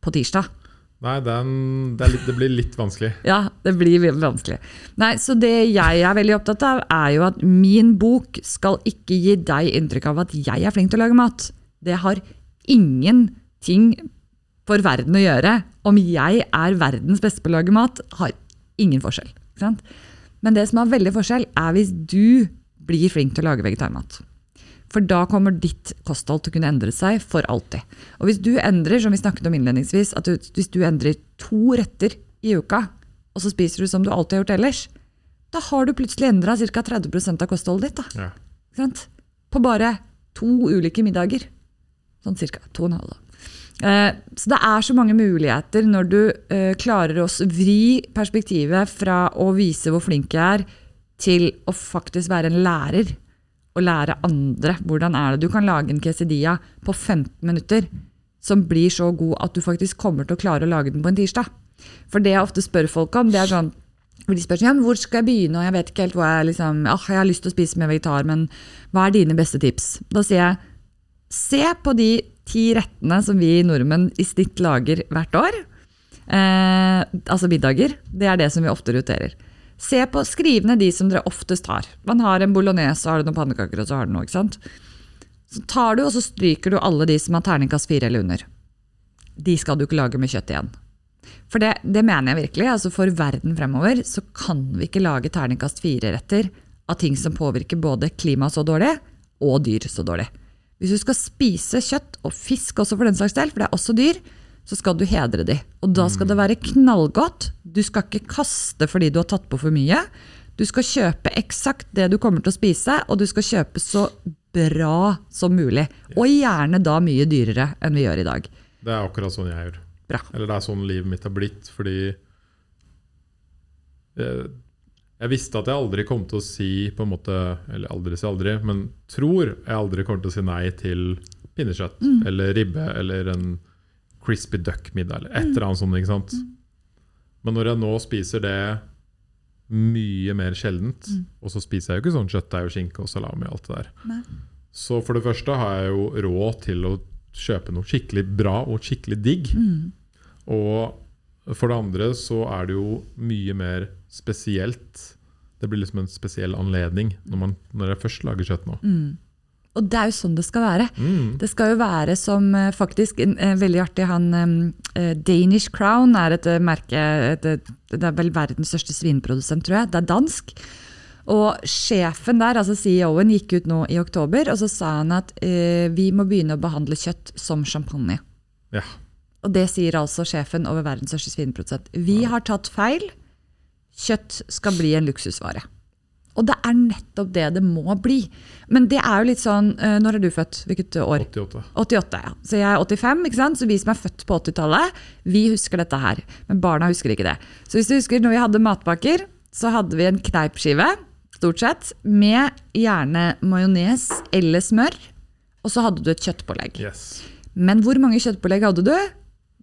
på tirsdag. Nei, den, det, litt, det blir litt vanskelig. Ja, det blir vanskelig. Nei, Så det jeg er veldig opptatt av, er jo at min bok skal ikke gi deg inntrykk av at jeg er flink til å lage mat. Det har ingenting for verden å gjøre. Om jeg er verdens beste på å lage mat, har ingen forskjell. Men det som har veldig forskjell, er hvis du blir flink til å lage vegetarmat. For da kommer ditt kosthold til å kunne endre seg for alltid. Og hvis du endrer, som vi snakket om innledningsvis, at du, hvis du endrer to retter i uka, og så spiser du som du alltid har gjort ellers, Da har du plutselig endra ca. 30 av kostholdet ditt. da. Ja. Sant? På bare to ulike middager. Sånn ca. To og en halv. Eh, så det er så mange muligheter når du eh, klarer å vri perspektivet fra å vise hvor flink jeg er, til å faktisk være en lærer. Og lære andre hvordan er det du kan lage en quesadilla på 15 minutter som blir så god at du faktisk kommer til å klare å lage den på en tirsdag. For det jeg ofte spør folk om, det er sånn hvor de spør sånn, hvor skal jeg begynne, og jeg vet ikke helt hvor jeg liksom, ah, jeg har lyst til å spise mer vegetar, men hva er dine beste tips? Da sier jeg, se på de ti rettene som vi nordmenn i snitt lager hvert år. Eh, altså middager. Det er det som vi ofte roterer. Se på, Skriv ned de som dere oftest har. Man har en bolognese, har du noen pannekaker, og så har du noe. ikke sant? Så tar du og så stryker du alle de som har terningkast fire eller under. De skal du ikke lage med kjøtt igjen. For det, det mener jeg virkelig. altså For verden fremover så kan vi ikke lage terningkast fire-retter av ting som påvirker både klimaet så dårlig og dyr så dårlig. Hvis du skal spise kjøtt, og fisk også for den slags del, for det er også dyr, så skal du hedre de. Og da skal det være knallgodt. Du skal ikke kaste fordi du har tatt på for mye. Du skal kjøpe eksakt det du kommer til å spise, og du skal kjøpe så bra som mulig. Og gjerne da mye dyrere enn vi gjør i dag. Det er akkurat sånn jeg gjør. Bra. Eller det er sånn livet mitt har blitt, fordi jeg, jeg visste at jeg aldri kom til å si på en måte, Eller aldri si aldri, men tror jeg aldri kommer til å si nei til pinnekjøtt eller ribbe eller en crispy duck-middag eller et eller annet sånt. ikke sant? Men når jeg nå spiser det mye mer sjeldent, og så spiser jeg jo ikke sånn kjøttdeig og skinke og salami og alt det der, Nei. så for det første har jeg jo råd til å kjøpe noe skikkelig bra og skikkelig digg. Og for det andre så er det jo mye mer spesielt. Det blir liksom en spesiell anledning når, man, når jeg først lager kjøtt nå. Og det er jo sånn det skal være. Mm. Det skal jo være som eh, faktisk eh, Veldig artig han eh, Danish Crown er et merke et, et, Det er vel verdens største svinprodusent, tror jeg. Det er dansk. Og sjefen der, altså CEO-en, gikk ut nå i oktober og så sa han at vi må begynne å behandle kjøtt som champagne. Ja. Og det sier altså sjefen over verdens største svinprodusent. Vi har tatt feil. Kjøtt skal bli en luksusvare. Og det er nettopp det det må bli. Men det er jo litt sånn eh, Når er du født? Hvilket år? 88. 88, ja. Så jeg er 85, ikke sant? så vi som er født på 80-tallet, vi husker dette her. Men barna husker ikke det. Så hvis du husker når vi hadde matpakker, så hadde vi en kneipskive, stort sett, med gjerne majones eller smør. Og så hadde du et kjøttpålegg. Yes. Men hvor mange kjøttpålegg hadde du?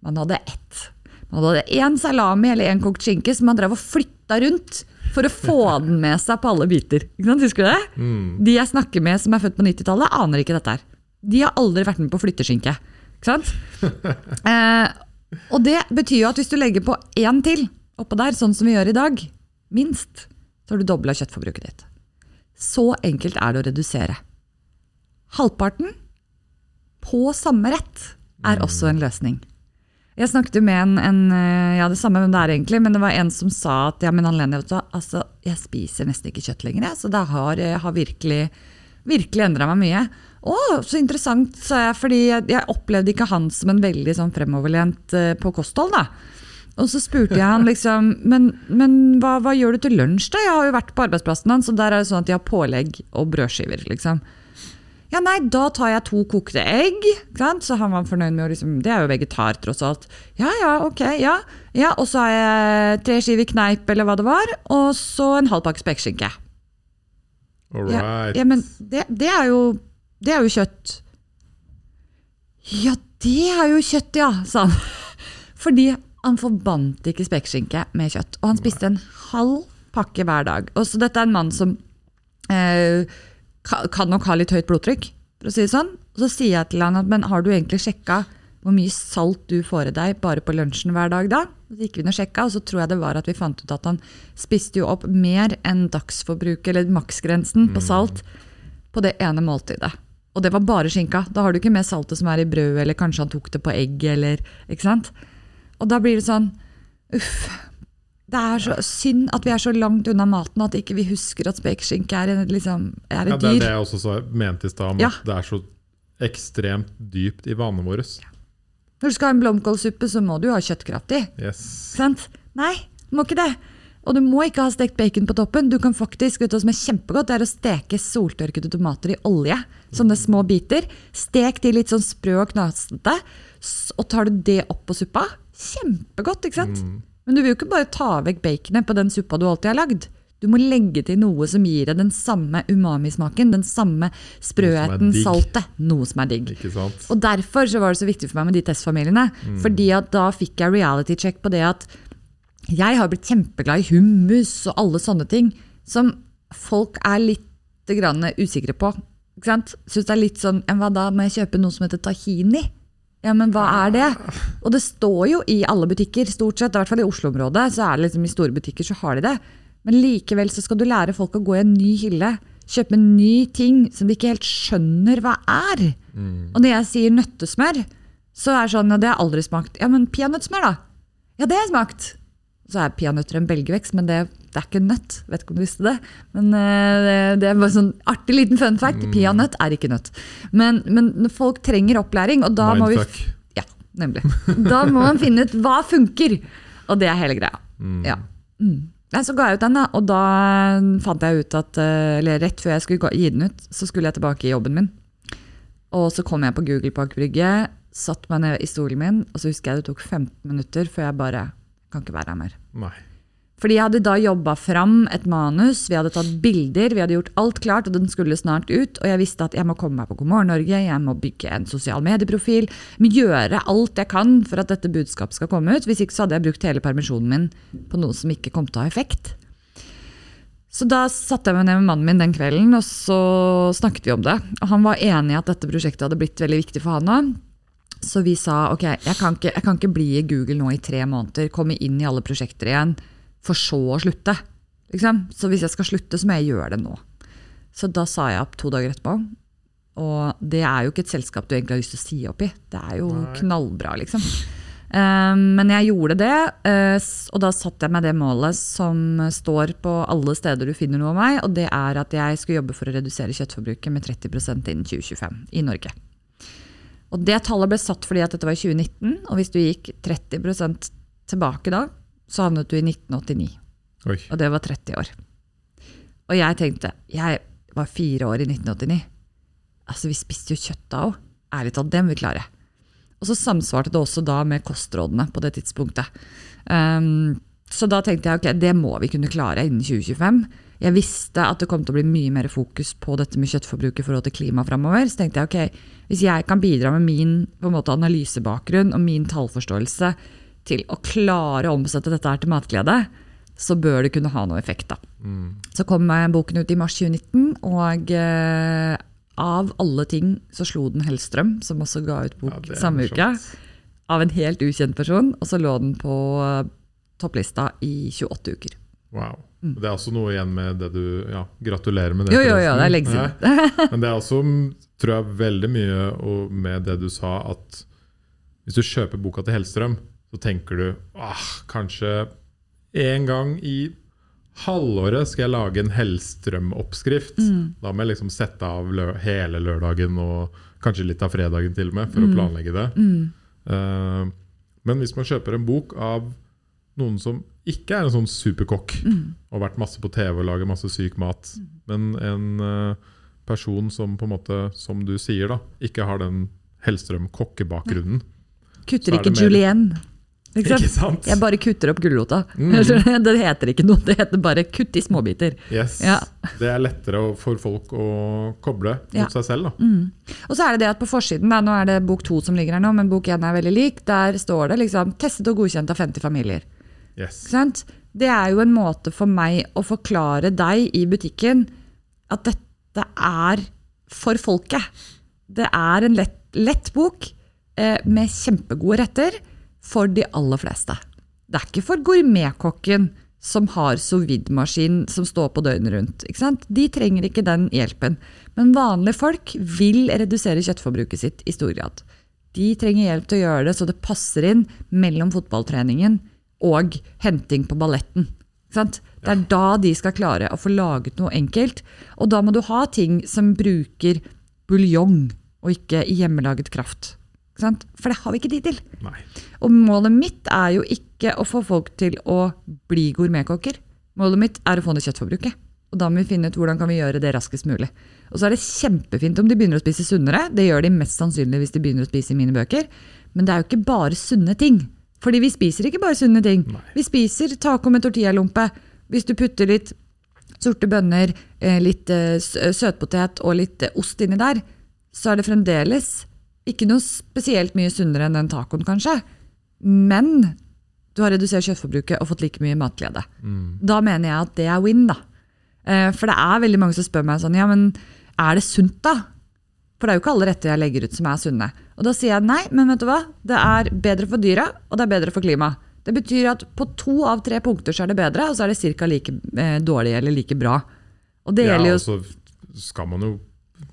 Man hadde ett. Man hadde én salami eller én kokt skinke som man drev og flytta rundt for å få den med seg på alle biter. Ikke sant? Husker du det? De jeg snakker med som er født på 90-tallet, aner ikke dette her. De har aldri vært med på flytteskinke. Ikke sant? eh, og det betyr jo at hvis du legger på én til oppå der, sånn som vi gjør i dag, minst, så har du dobla kjøttforbruket ditt. Så enkelt er det å redusere. Halvparten på samme rett er også en løsning. Jeg snakket jo med en, en eh, ja det samme hvem det er egentlig, men det var en som sa at ja, men du, altså, jeg spiser nesten ikke kjøtt lenger, så det har, har virkelig, virkelig endra meg mye. Å, så interessant, sa jeg, fordi jeg opplevde ikke han som en veldig sånn fremoverlent eh, på kosthold. da. Og så spurte jeg han liksom Men, men hva, hva gjør du til lunsj, da? Jeg har jo vært på arbeidsplassen hans, og der er det sånn at de har pålegg og brødskiver. liksom. Ja, nei, da tar jeg to kokte egg. Så han var fornøyd med å liksom Det er jo vegetar, tross alt. Ja, ja, ok, ja. ja og så har jeg tre skiver kneip, eller hva det var. Og så en halv pakke spekeskinke. All Ja, ja, men det, det, er jo, det er jo kjøtt. Ja, det er jo kjøtt, ja, sa han. Fordi han forbandt ikke spekeskinke med kjøtt. Og han spiste en halv pakke hver dag. Og så dette er en mann som eh, kan nok ha litt høyt blodtrykk, for å si det sånn. Og så sier jeg til han at men har du egentlig sjekka hvor mye salt du får i deg bare på lunsjen hver dag da? Så gikk vi inn og sjekka, og så tror jeg det var at vi fant ut at han spiste jo opp mer enn dagsforbruket, eller maksgrensen på salt, på det ene måltidet. Og det var bare skinka. Da har du ikke med saltet som er i brød, eller kanskje han tok det på egg, eller Ikke sant? Og da blir det sånn Uff. Det er så synd at vi er så langt unna maten at ikke vi husker at spekeskinke er, en- liksom, er Ja, et det er det jeg også mente i stad, om Ja. at det er så ekstremt dypt i vanene våre. Når du skal ha en blomkålsuppe, så må du ha kjøttkraft i. Yes. Sant? Nei, må ikke det. Og du må ikke ha stekt bacon på toppen. Du kan faktisk, vet du som er kjempegodt, det er å steke soltørkede tomater i olje. Sånne små biter. Stek de litt sånn sprø og knasete. Og tar du det opp på suppa, kjempegodt, ikke sant? Men du vil jo ikke bare ta vekk baconet på den suppa du alltid har lagd. Du må legge til noe som gir deg den samme umamismaken, den samme sprøheten, saltet. Noe som er digg. Ikke sant? Og derfor så var det så viktig for meg med de testfamiliene. Fordi at da fikk jeg reality check på det at jeg har blitt kjempeglad i hummus og alle sånne ting som folk er litt usikre på. Ikke sant? Synes det er litt sånn Hva da, må jeg kjøpe noe som heter tahini? Ja, men hva er det? Og det står jo i alle butikker, stort sett, i hvert fall i Oslo-området, så er det liksom i store butikker så har de det. Men likevel så skal du lære folk å gå i en ny hylle, kjøpe en ny ting som de ikke helt skjønner hva er. Og når jeg sier nøttesmør, så er det sånn, ja, det har jeg aldri smakt. Ja, men peanøttsmør da? Ja, det har jeg smakt. Så er peanøtter en belgevekst, men det, det er ikke en nøtt. Vet ikke om du visste det. Men eh, det, det er bare sånn artig liten fun fact. Peanøtt er ikke nøtt. Men, men folk trenger opplæring, og da må vi ja, nemlig. Da må man finne ut hva funker. Og det er hele greia. Ja. Mm. Så ga jeg ut den, da, og da fant jeg ut at eh, Eller rett før jeg skulle gi den ut, så skulle jeg tilbake i jobben min. Og så kom jeg på Google Park Brygge, satt meg ned i stolen min, og så husker jeg det tok 15 minutter før jeg bare Kan ikke være her mer. Nei. Fordi jeg hadde da jobba fram et manus, vi hadde tatt bilder, vi hadde gjort alt klart, og den skulle snart ut. Og jeg visste at jeg må komme meg på God morgen Norge, jeg må bygge en sosial medieprofil. Men gjøre alt jeg kan for at dette budskapet skal komme ut. Hvis ikke så hadde jeg brukt hele permisjonen min på noe som ikke kom til å ha effekt. Så da satte jeg meg ned med mannen min den kvelden, og så snakket vi om det. Og han var enig i at dette prosjektet hadde blitt veldig viktig for han òg. Så vi sa ok, jeg kan, ikke, jeg kan ikke bli i Google nå i tre måneder, komme inn i alle prosjekter igjen, for så å slutte. Liksom. Så hvis jeg skal slutte, så må jeg gjøre det nå. Så da sa jeg opp to dager etterpå. Og det er jo ikke et selskap du egentlig har lyst til å si opp i. Det er jo Nei. knallbra, liksom. Um, men jeg gjorde det, uh, og da satte jeg meg det målet som står på alle steder du finner noe av meg, og det er at jeg skal jobbe for å redusere kjøttforbruket med 30% innen 2025 i Norge. Og det tallet ble satt fordi at dette var i 2019, og hvis du gikk 30% tilbake da, så havnet du i 1989. Oi. Og det var 30 år. Og jeg tenkte, jeg var fire år i 1989. Altså, vi spiste jo kjøtt da òg. Ærlig talt, det må vi klare. Og så samsvarte det også da med kostrådene på det tidspunktet. Um, så da tenkte jeg ok, det må vi kunne klare innen 2025. Jeg visste at det kom til å bli mye mer fokus på dette med kjøttforbruk i forhold til klima framover. Så tenkte jeg ok, hvis jeg kan bidra med min måte, analysebakgrunn og min tallforståelse til å klare å omsette dette her til matglede, så bør det kunne ha noe effekt. da. Så kom eh, boken ut i mars 2019, og eh, av alle ting så slo den Hellstrøm, som også ga ut bok er samme uke, av en helt ukjent person, og så lå den på eh, topplista i 28 uker. Wow. Det er også noe igjen med det du Ja, gratulerer med det. Mm. Jo, jo, jo, det er lenge siden. Men det er også, tror jeg, veldig mye med det du sa, at hvis du kjøper boka til Hellstrøm, så tenker du ah, kanskje en gang i halvåret skal jeg lage en Hellstrøm-oppskrift. Mm. Da må jeg liksom sette av lø hele lørdagen og kanskje litt av fredagen til og med, Mm. for å planlegge det. Eh, men hvis man kjøper en bok av noen som ikke er en sånn superkokk, Mm. og har vært masse på TV og lager masse syk mat, men en eh, person som på en måte, som du sier, da, ikke har den Hellstrøm-kokkebakgrunnen. Kutter Så er det ikke mer- julienne. Ikke sant? Ikke sant? Jeg bare kutter opp gulrota. Mm. Det heter ikke noe, det heter bare kutt i småbiter. Yes. Ja. Det er lettere for folk å koble mot Ja. seg selv. Da. Og så er det det at på forsiden, da, nå er det bok to som ligger her nå, men bok én er veldig lik, der står det liksom 'testet og godkjent av 50 familier'. Yes. Sant? Det er jo en måte for meg å forklare deg i butikken at dette er for folket. Det er en lett, lett bok eh, med kjempegode retter for de aller fleste. Det er ikke for gourmetkokken som har sous vide-maskin som står på døgnet rundt. De trenger ikke den hjelpen. Men vanlige folk vil redusere kjøttforbruket sitt i stor grad. De trenger hjelp til å gjøre det så det passer inn mellom fotballtreningen og henting på balletten. Sant? Det er da de skal klare å få laget noe enkelt. Og da må du ha ting som bruker buljong, og ikke hjemmelaget kraft. Sant? For det har vi ikke tid til. Nei. Og målet mitt er jo ikke å få folk til å bli gourmetkokker. Målet mitt er å få ned kjøttforbruket. Og da må vi finne ut hvordan kan vi gjøre det raskest mulig. Og så er det kjempefint om de begynner å spise sunnere. Det gjør de mest sannsynlig hvis de begynner å spise i mine bøker. Men det er jo ikke bare sunne ting. Fordi vi spiser ikke bare sunne ting. Nei. Vi spiser taco med tortillalompe. Hvis du putter litt sorte bønner, eh, litt eh, søtpotet og litt eh, ost inni der, så er det fremdeles ikke noe spesielt mye sunnere enn den tacoen, kanskje. Men du har redusert kjøttforbruket og fått like mye matglede. Da mener jeg at det er win, da. Eh, For det er veldig mange som spør meg sånn, ja, men er det sunt da? For det er jo ikke alle retter jeg legger ut som er sunne. Og da sier jeg nei, men vet du hva? Det er bedre for dyra, og det er bedre for klimaet. Det betyr at på to av tre punkter så er det bedre, og så er det ca. like eh, dårlig eller like bra. Og det Ja, gjelder jo og så skal man jo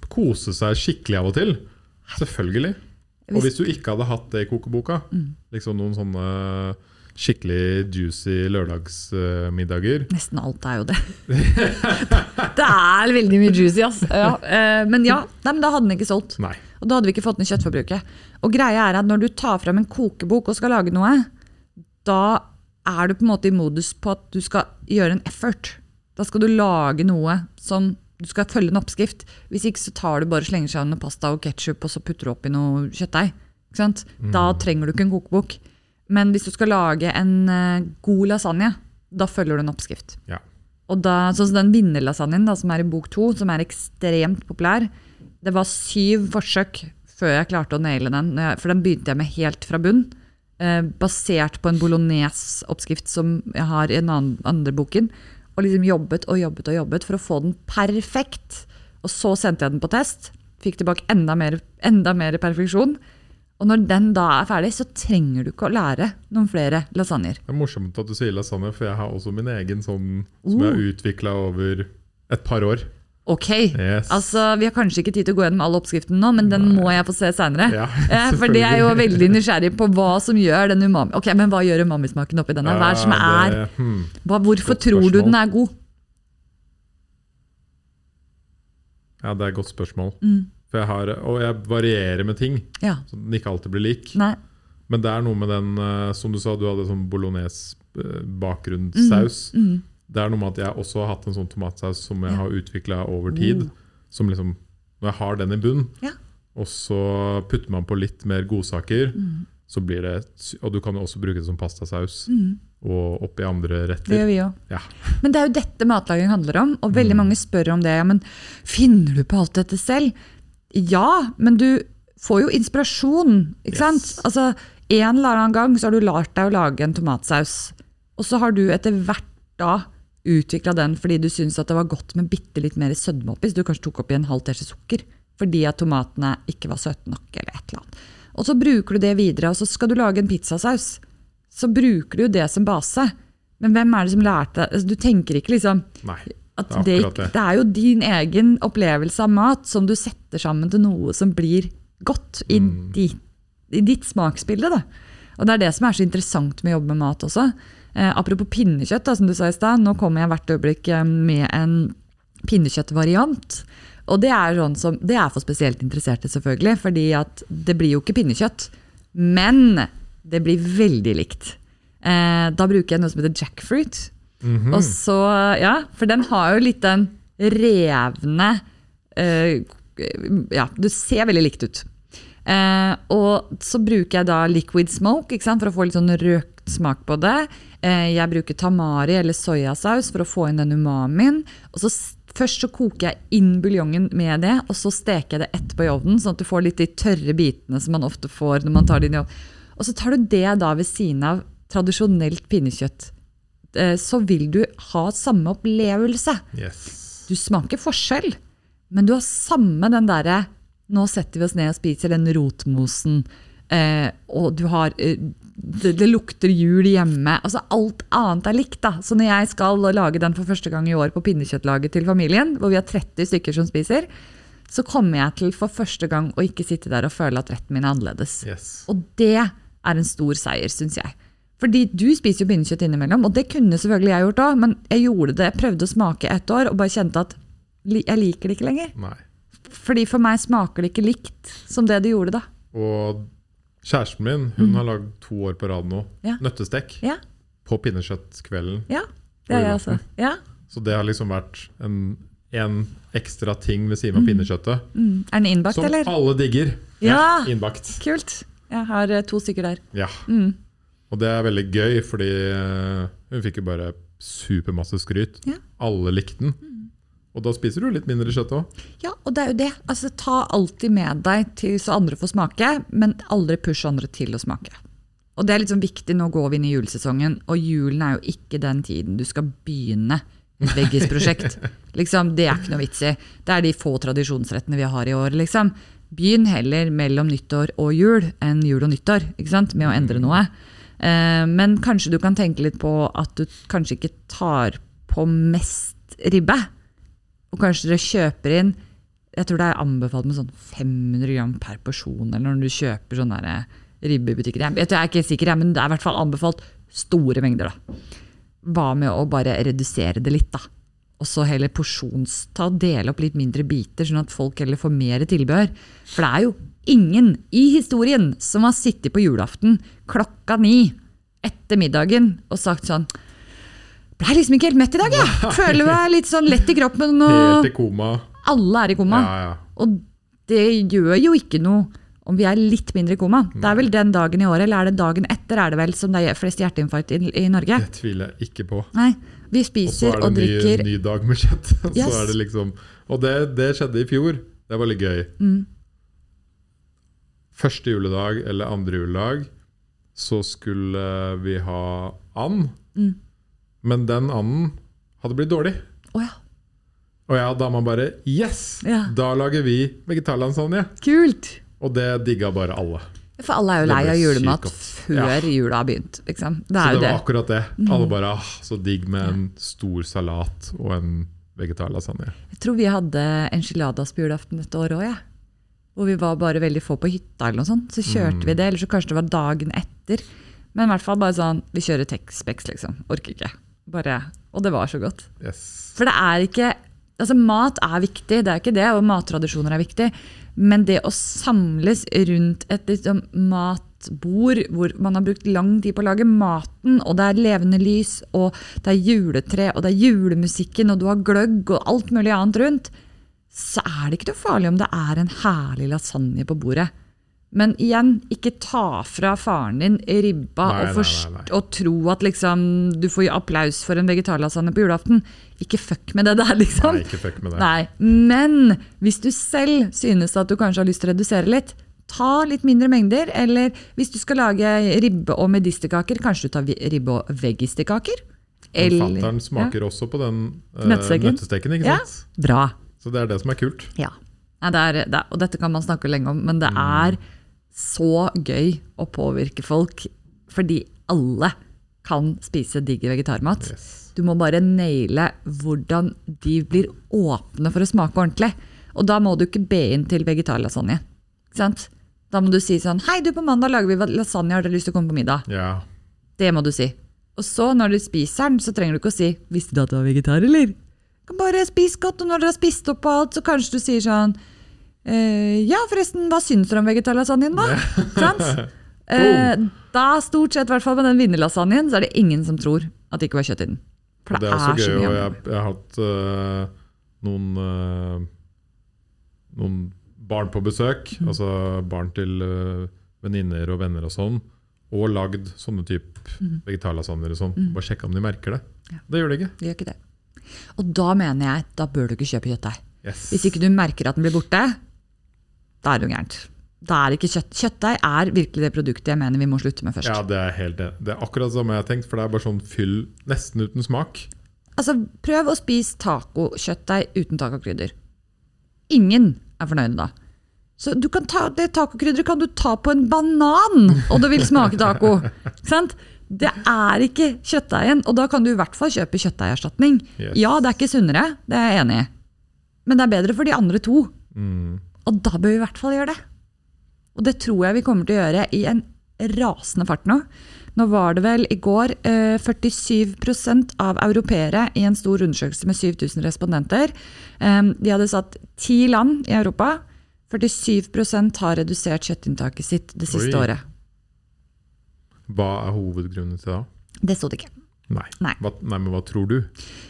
kose seg skikkelig av og til. Selvfølgelig. Og hvis du ikke hadde hatt det i kokeboka, Mm. liksom noen sånne skikkelig juicy lørdagsmiddager Nesten alt er jo det. det er veldig mye juicy, ass. Ja, eh, men ja, nei, men da hadde den ikke solgt. Nei. Og da hadde vi ikke fått ned kjøttforbruket. Og greia er at når du tar fram en kokebok og skal lage noe, da er du på en måte i modus på at du skal gjøre en effort. Da skal du lage noe som du skal følge en oppskrift. Hvis ikke så tar du bare slenger slenger av noe pasta og ketsjup og så putter du oppi noe kjøttdeig. Da trenger du ikke en kokebok. Men hvis du skal lage en eh, god lasagne, da følger du en oppskrift. Ja. Og da, sånn som den vinnerlasagnen som er i bok to, som er ekstremt populær. Det var syv forsøk før jeg klarte å naile den, for den begynte jeg med helt fra bunn. Eh, basert på en bolognese-oppskrift som jeg har i den andre boken. Og liksom jobbet og jobbet og jobbet for å få den perfekt. Og så sendte jeg den på test. Fikk tilbake enda mer, enda mer perfeksjon. Og når den da er ferdig, så trenger du ikke å lære noen flere lasagner. Det er morsomt at du sier lasagne, for jeg har også min egen sånn som jeg har utvikla over et par år. Ok, Yes. altså vi har kanskje ikke tid til å gå gjennom all oppskriften nå, men den må jeg få se senere. Ja, Eh, For det er jo veldig nysgjerrig på hva som gjør den umami. Ok, men hva gjør umamismaken oppi denne? Hva er som er hmm. hva, Hvorfor tror du den er god? Ja, det er et godt spørsmål. Mm. For jeg har, og jeg varierer med ting, Ja, så den ikke alltid blir lik. nei, Men det er noe med den, eh, som du sa, du hadde sånn bolognese-bakgrunnssaus. mm, Det er noe med at jeg også har hatt en sånn tomatsaus som jeg har utvikla over tid. Oh. Som liksom, Når jeg har den i bunn, Ja. og så putter man på litt mer godsaker, Mm. så blir det Og du kan jo også bruke det som pastasaus. mm. Og oppi andre retter. det gjør vi òg. Ja. Men det er jo dette matlaging handler om, og veldig Mm. mange spør om det. Ja, men finner du på alt dette selv? Ja, men du får jo inspirasjon, ikke sant? Yes. Altså, en eller annen gang så har du lært deg å lage en tomatsaus, og så har du etter hvert da utvikla den fordi du syns det var godt med bitte litt mer sødme oppi, så du kanskje tok oppi en halv teskje sukker fordi at tomatene ikke var søte nok, eller et eller annet. Og så bruker du det videre, og så skal du lage en pizzasaus. Så bruker du det som base. Men hvem er det som lærte deg Du tenker ikke liksom Nei. At Det er det, er jo din egen opplevelse av mat som du setter sammen til noe som blir godt i, Mm. di, i ditt smaksbilde. Da. Og det er det som er så interessant med å jobbe med mat også. Eh, apropos pinnekjøtt, da, som du sa i stad. Nå kommer jeg hvert øyeblikk eh, med en pinnekjøttvariant. Og det er, sånn som, det er for spesielt interesserte, selvfølgelig. fordi at det blir jo ikke pinnekjøtt. Men det blir veldig likt. Eh, da bruker jeg noe som heter jackfruit. Mhm. Og så, ja, For den har jo litt den revne uh, Ja, du ser veldig likt ut. Uh, og så bruker jeg da liquid smoke ikke sant, for å få litt sånn røkt smak på det. Uh, jeg bruker tamari eller soyasaus for å få inn den umamien. Og så Først så koker jeg inn buljongen med det, og så steker jeg det etterpå i ovnen, sånn at du får litt de tørre bitene som man ofte får når man tar det inn i ovnen. Og så tar du det da ved siden av tradisjonelt pinnekjøtt. Eh, Så vil du ha samme opplevelse. Yes. Du smaker forskjell, men du har samme den derre Nå setter vi oss ned og spiser den rotmosen, eh, og du har eh, det, det lukter jul hjemme. Altså Alt annet er likt. da. Så når jeg skal lage den for første gang i år på pinnekjøttlaget til familien, hvor vi har 30 stykker som spiser, så kommer jeg til for første gang å ikke sitte der og føle at retten min er annerledes. yes. Og det er en stor seier, syns jeg. Fordi du spiser jo pinnekjøtt innimellom, og det kunne selvfølgelig jeg gjort òg, men jeg gjorde det, jeg prøvde å smake ett år og bare kjente at jeg liker det ikke lenger. Nei. Fordi for meg smaker det ikke likt som det det gjorde da. Og kjæresten min hun har lagd to år på rad nå Mm. Ja. nøttestek Ja, på pinnekjøttkvelden. ja. Det har jeg også. Ja. Så det har liksom vært en, en ekstra ting ved siden av pinnekjøttet. Mm. Er den innbakt, Som eller? alle digger. Ja. Innbakt. Kult. Jeg har eh, to stykker der. Ja. Mm. Og det er veldig gøy, fordi eh, hun fikk jo bare supermasse skryt. Ja. Alle likte den. Og da spiser du litt mindre kjøtt òg. Ja, og det er jo det. Altså, ta alltid med deg til så andre får smake, men aldri push andre til å smake. Og det er sånn viktig, nå går vi inn i julesesongen, og julen er jo ikke den tiden du skal begynne et veggisprosjekt. liksom, det er ikke noe vits i. Det er de få tradisjonsrettene vi har i år, liksom. Begynn heller mellom nyttår og jul enn jul og nyttår, med å endre noe. Eh, men kanskje du kan tenke litt på at du kanskje ikke tar på mest ribbe. Og kanskje dere kjøper inn Jeg tror det er anbefalt med sånn 500 gram per porsjon eller når du kjøper sånne eh, ribbe i butikker. Jeg er ikke sikker, men det er i hvert fall anbefalt store mengder. da. Hva med å bare redusere det litt, da? Og så heller porsjonsta dele opp litt mindre biter, sånn at folk heller får mer tilbehør. For det er jo ingen i historien som har sittet på julaften klokka ni etter middagen og sagt sånn Blei liksom ikke helt mett i dag, jeg. Føler meg litt sånn lett i kroppen. og Helt i koma. alle er i koma. Ja, ja. Og det gjør jo ikke noe om vi er litt mindre i koma. Det er vel den dagen i året, eller er det dagen etter er det vel som det er flest hjerteinfarkt i, i Norge? Det tviler jeg ikke på. Nei, vi spiser Og drikker. Og så er det en ny, ny dag med kjøtt. Yes. så er det liksom, og det, det skjedde i fjor. Det var litt gøy. Mm. Første juledag eller andre juledag så skulle vi ha and. Mm. Men den anden hadde blitt dårlig. Å ja, Og jeg og man bare Yes! Ja. Da lager vi vegetarlasagne. kult! Og det digga bare alle. For alle er jo lei av julemat før ja. jula har begynt. Liksom. Det Så det var det. akkurat det. Alle bare ah, så digg med en stor salat og en vegetarlasagne. Jeg tror vi hadde enchiladas på julaften et året òg, jeg. Hvor vi var bare veldig få på hytta eller noe sånt. Så kjørte vi det, eller så kanskje det var dagen etter. Men i hvert fall bare sånn, vi kjører Texpex, liksom. Orker ikke. Bare, og det var så godt. Yes. For det er ikke Altså, mat er viktig, det er ikke det, og mattradisjoner er viktig. Men det å samles rundt et liksom, matbord hvor man har brukt lang tid på å lage maten, og det er levende lys, og det er juletre, og det er julemusikken, og du har gløgg og alt mulig annet rundt, så er det ikke noe farlig om det er en herlig lasagne på bordet. Men igjen, ikke ta fra faren din ribba Nei, og, nei, nei, og tro at liksom, du får applaus for en vegetarlasagne på julaften. Ikke fuck med det der, liksom. Nei, ikke fuck med det. Nei, Men hvis du selv synes at du kanskje har lyst til å redusere litt, ta litt mindre mengder. Eller hvis du skal lage ribbe og medisterkaker, kanskje du tar ribbe og veggistekaker? Men Fattern smaker også på den uh, Nøttesteken. ikke Ja. sant? Bra. Så det er det som er kult. Ja. Det er, det er, og dette kan man snakke lenge om, men det Mm. er så gøy å påvirke folk. Fordi alle kan spise digg vegetarmat. Yes. Du må bare naile hvordan de blir åpne for å smake ordentlig. Og da må du ikke be inn til vegetarlasagne. Da må du si sånn Hei, du, på mandag lager vi lasagne, har dere lyst til å komme på middag? Ja. Det må du si. Og så, når du spiser den, så trenger du ikke å si 'Visste du at du var vegetar, eller?' Bare spis godt, og når dere har spist opp alt, så kanskje du sier sånn eh, 'Ja, forresten, hva syns dere om vegetarlasagnen, da?' Sant? Eh, da, stort sett, i hvert fall med den vinnerlasagnen, så er det ingen som tror at det ikke var kjøtt i den. For det, det er også så gøy, og jeg, jeg har hatt uh, noen uh, noen barn på besøk, Mm. altså barn til uh, venninner og venner og sånn, og lagd sånne type vegetarlasagner og sånn. Bare sjekka om de merker det. Mm. Ja. Det gjør de ikke. Det gjør ikke det. Og da mener jeg, da bør du ikke kjøpe kjøttdeig. Yes. Hvis ikke du merker at den blir borte, da er det jo gærent. Da er ikke kjøtt. Kjøttdeig er virkelig det produktet jeg mener vi må slutte med først. Ja, det er helt det. Det er akkurat samme jeg har tenkt, for det er bare sånn fyll nesten uten smak. Altså, prøv å spise tacokjøttdeig uten tacokrydder. Ingen er fornøyde da. Så du kan ta, det tacokrydderet kan du ta på en banan, og det vil smake taco. Sant? Det er ikke kjøttdeigen, og da kan du i hvert fall kjøpe kjøttdeigerstatning. Yes. Ja, det er ikke sunnere, det er jeg enig i. Men det er bedre for de andre to. Mm. Og da bør vi i hvert fall gjøre det. Og det tror jeg vi kommer til å gjøre i en rasende fart nå. Nå var det vel i går eh, 47% av europeere i en stor undersøkelse med 7000 respondenter. Eh, de hadde satt ti land i Europa. 47% har redusert kjøttinntaket sitt det siste Oi. året. Hva er hovedgrunnen til det? Det sto det ikke. Nei. Nei. Hva, nei, men hva tror du?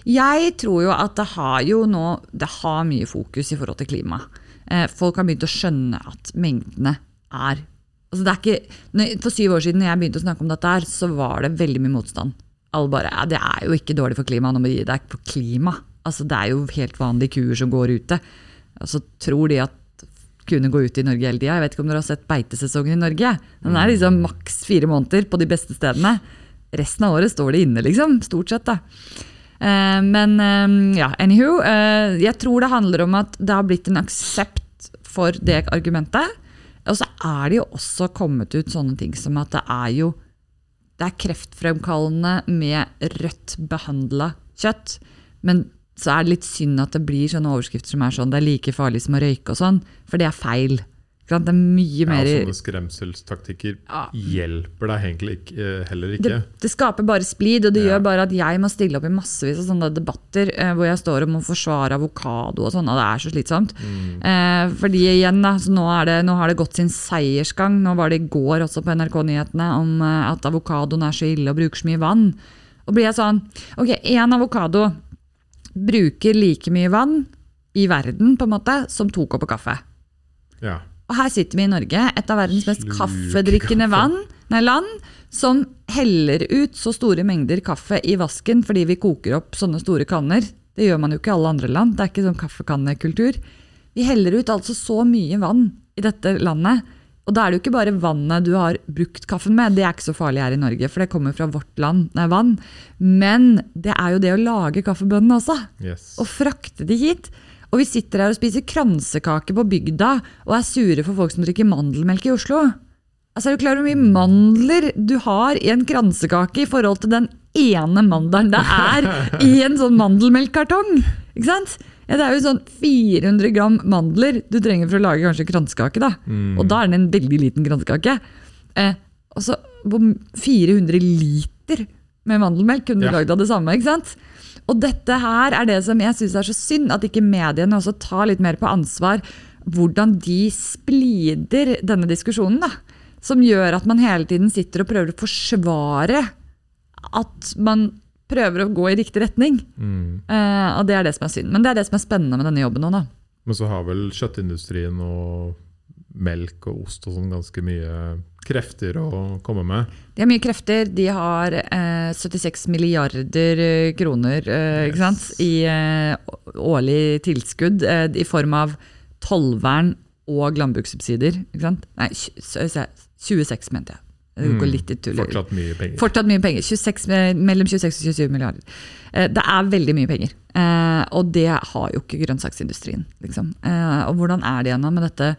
Jeg tror jo at det har jo nå Det har mye fokus i forhold til klima. Eh, folk har begynt å skjønne at mengdene er altså det er ikke, For syv år siden når jeg begynte å snakke om dette, her, så var det veldig mye motstand. Alle bare ja, 'Det er jo ikke dårlig for klimaet, nå må du gi deg på klima'. Altså, det er jo helt vanlige kuer som går ute. Og så tror de at kuene gå ut i Norge hele tida. Jeg vet ikke om dere har sett beitesesongen i Norge? Den er liksom maks fire måneder på de beste stedene. Resten av året står de inne, liksom. Stort sett, da. Eh, men eh, ja, anywho. eh, jeg tror det handler om at det har blitt en aksept for det argumentet. Og så er det jo også kommet ut sånne ting som at det er jo det er kreftfremkallende med rødt behandla kjøtt. Men så er det litt synd at det blir sånne overskrifter som er sånn det er like farlig som å røyke og sånn, for det er feil. Det er mye Ja, mer sånne skremselstaktikker Ja. hjelper deg egentlig ikke, eh, heller ikke. det, det skaper bare splid, og det Ja. gjør bare at jeg må stille opp i massevis av sånne debatter eh, hvor jeg står og må forsvare avokado og sånn, og det er så slitsomt. Mm. Eh, fordi igjen, da, så nå, er det, nå har det gått sin seiersgang. Nå var det i går også på NRK-nyhetene om eh, at avokadoen er så ille og bruker så mye vann. Og blir jeg sånn Ok, én avokado bruker like mye vann i verden på en måte som to kopper kaffe. Ja. Og her sitter vi i Norge, et av verdens mest Sluk kaffedrikkende kaffe. vann, nei, land, som heller ut så store mengder kaffe i vasken fordi vi koker opp sånne store kanner. Det gjør man jo ikke i alle andre land. Det er ikke sånn kaffekannekultur. Vi heller ut altså så mye vann i dette landet. Og da er det jo ikke bare vannet du har brukt kaffen med, det er ikke så farlig her i Norge, for det kommer fra vårt land, nei, vann. Men det er jo det å lage kaffebønnene også Yes. og frakte de hit. Og vi sitter her og spiser kransekake på bygda og er sure for folk som drikker mandelmelk i Oslo. Altså, Er du klar over hvor mye mandler du har i en kransekake i forhold til den ene mandelen det er i en sånn mandelmelkkartong? Ikke sant? Ja, det er jo sånn 400 gram mandler du trenger for å lage kanskje kransekake. da. Og da er den en veldig liten kransekake. Eh, og så hvor 400 liter med mandelmelk kunne du Ja. lagd av det samme. ikke sant? Og dette her er det som jeg syns er så synd, at ikke mediene også tar litt mer på ansvar hvordan de splider denne diskusjonen. da. Som gjør at man hele tiden sitter og prøver å forsvare at man prøver å gå i riktig retning. Mm. Eh, og det er det som er synd. Men det er det som er spennende med denne jobben nå, da. Men så har vel kjøttindustrien og melk og ost og sånn ganske mye krefter å komme med. De har mye krefter. De har eh, 76 milliarder eh, kroner eh, ikke sant? I årlig tilskudd i form av tollvern og landbrukssubsidier. Ikke sant? Nei, tj- s- s- 26, mente jeg. Det går Mm. litt i tuller. Fortsatt mye penger. Fortsatt mye penger. 26, mellom 26 og 27 milliarder. Eh, Det er veldig mye penger. Eh, Og det har jo ikke grønnsaksindustrien. Liksom. Eh, Og hvordan er det igjen med dette?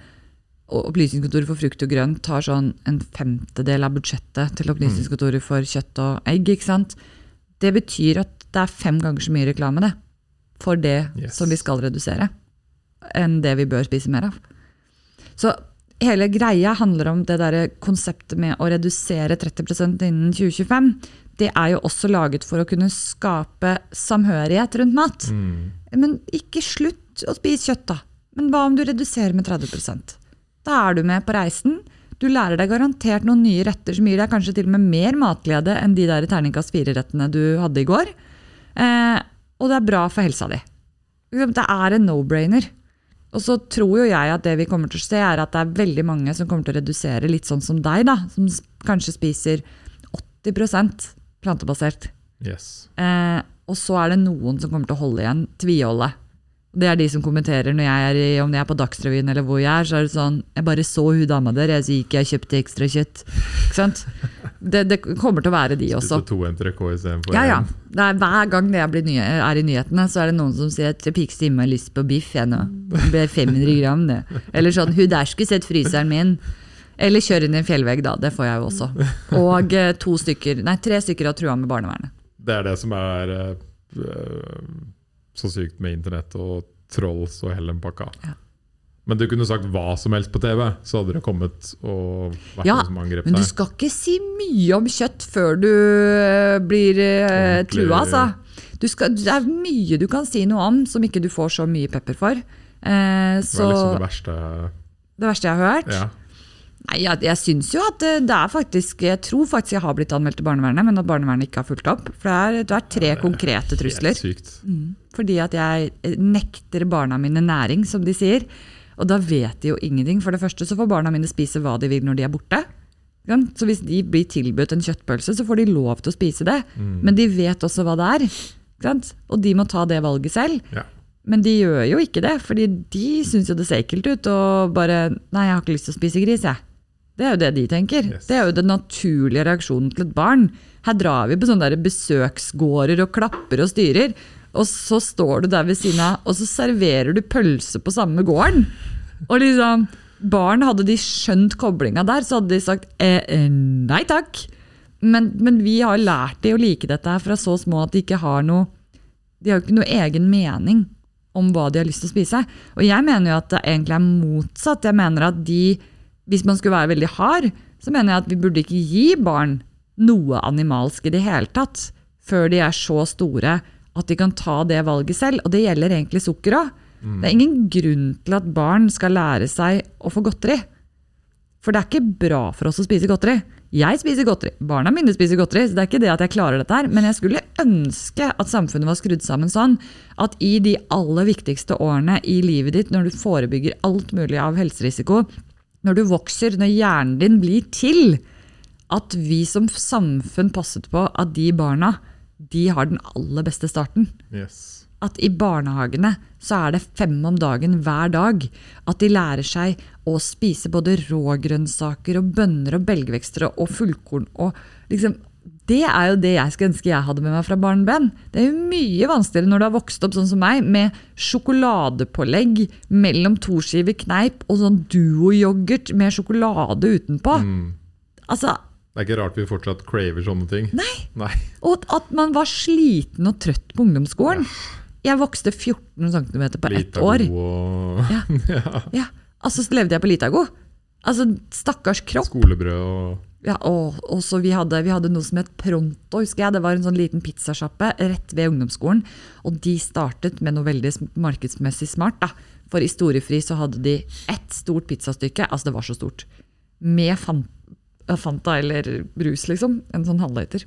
Opplysningskontoret for frukt og grønt tar sånn en femtedel av budsjettet til Opplysningskontoret for kjøtt og egg. ikke sant? Det betyr at det er fem ganger så mye reklame det, for det Yes. som vi skal redusere, enn det vi bør spise mer av. Så hele greia handler om det der konseptet med å redusere 30% innen 2025. Det er jo også laget for å kunne skape samhørighet rundt mat. Mm. Men ikke slutt å spise kjøtt, da. Men hva om du reduserer med 30% Da er du med på reisen. Du lærer deg garantert noen nye retter som gir deg kanskje til og med mer matglede enn de der terningkast fire-rettene du hadde i går. Eh, og det er bra for helsa di. Det er en no-brainer. Og så tror jo jeg at det vi kommer til å se, er at det er veldig mange som kommer til å redusere, litt sånn som deg, da. Som kanskje spiser 80% plantebasert. Yes. Eh, og så er det noen som kommer til å holde igjen, tviholde. Det er de som kommenterer når jeg er i, om jeg er på Dagsrevyen eller hvor jeg er. så er det sånn, Jeg bare så hun dama der, jeg så gikk jeg og kjøpte ekstra kjøtt. Ikke sant? Det, det kommer til å være de også. Spiste to entrecôte istedenfor Ja, ja. er, hver gang jeg blir nye, er i nyhetene, så er det noen som sier at jeg pikk stemme har lyst på biff. Jeg nå. Det blir 500 gram, det. Eller sånn, hun der skulle sett fryseren min. Eller kjør inn i en fjellvegg, da. Det får jeg jo også. Og eh, to stykker, nei, tre stykker har trua med barnevernet. Det er det som er øh, så sykt med internett og trolls og hele den pakka. Ja. Men du kunne sagt hva som helst på TV, så hadde det kommet og vært Ja, noen som angrep Men du skal ikke si mye om kjøtt før du eh, blir Ordentlig- trua, altså. Du skal, det er mye du kan si noe om som ikke du får så mye pepper for. Eh, Det så var liksom det verste det verste jeg har hørt Ja. Nei, jeg, jeg syns jo at det, det er faktisk Jeg tror faktisk jeg har blitt anmeldt til barnevernet, men at barnevernet ikke har fulgt opp. For det er, det er tre konkrete trusler. Helt sykt. Fordi at jeg eh, nekter barna mine næring, som de sier. Og da vet de jo ingenting. For det første så får barna mine spise hva de vil når de er borte. Så hvis de blir tilbudt en kjøttpølse, så får de lov til å spise det. Men de vet også hva det er. Og de må ta det valget selv. Ja. Men de gjør jo ikke det, fordi de syns jo det ser ekkelt ut. Og bare Nei, jeg har ikke lyst til å spise gris, jeg. Det er jo det de tenker. Yes. Det er jo den naturlige reaksjonen til et barn. Her drar vi på sånne der besøksgårder og klapper og styrer. Og så står du der ved siden av, og så serverer du pølse på samme gården. Og liksom, barn, hadde de skjønt koblinga der, så hadde de sagt eh, eh, nei takk. Men, men vi har lært de å like dette her fra så små at de ikke har noe De har ikke noe egen mening om hva de har lyst til å spise. Og jeg mener jo at det egentlig er motsatt. Jeg mener at de, hvis man skulle være veldig hard, så mener jeg at vi burde ikke gi barn noe animalsk i det hele tatt, før de er så store at de kan ta det valget selv. Og det gjelder egentlig sukker òg. Det er ingen grunn til at barn skal lære seg å få godteri. For det er ikke bra for oss å spise godteri. Jeg spiser godteri, barna mine spiser godteri, så det er ikke det at jeg klarer dette her. Men jeg skulle ønske at samfunnet var skrudd sammen sånn at i de aller viktigste årene i livet ditt, når du forebygger alt mulig av helserisiko, når du vokser, når hjernen din blir til, at vi som samfunn passet på at de barna, de har den aller beste starten Yes. at i barnehagene så er det fem om dagen hver dag. At de lærer seg å spise både rågrønnsaker og bønner og belgvekster og fullkorn. og liksom, Det er jo det jeg skulle ønske jeg hadde med meg fra barneben. Det er jo mye vanskeligere når du har vokst opp sånn som meg, med sjokoladepålegg mellom to skiver kneip og sånn Duo-yoghurt med sjokolade utenpå. Altså, Det er ikke rart vi fortsatt craver sånne ting. Nei. Nei. Og at man var sliten og trøtt på ungdomsskolen. Jeg vokste 14 cm på ett år. Litago og Ja. Ja, altså så levde jeg på Litago. Altså, stakkars kropp. skolebrød og Ja, og, så vi hadde, vi hadde noe som het Pronto, husker jeg. Det var en sånn liten pizzasjappe rett ved ungdomsskolen. Og de startet med noe veldig markedsmessig smart. da. For i Storefri så hadde de ett stort pizzastykke, altså det var så stort, med fan, Fanta eller brus, liksom. En sånn halvliter.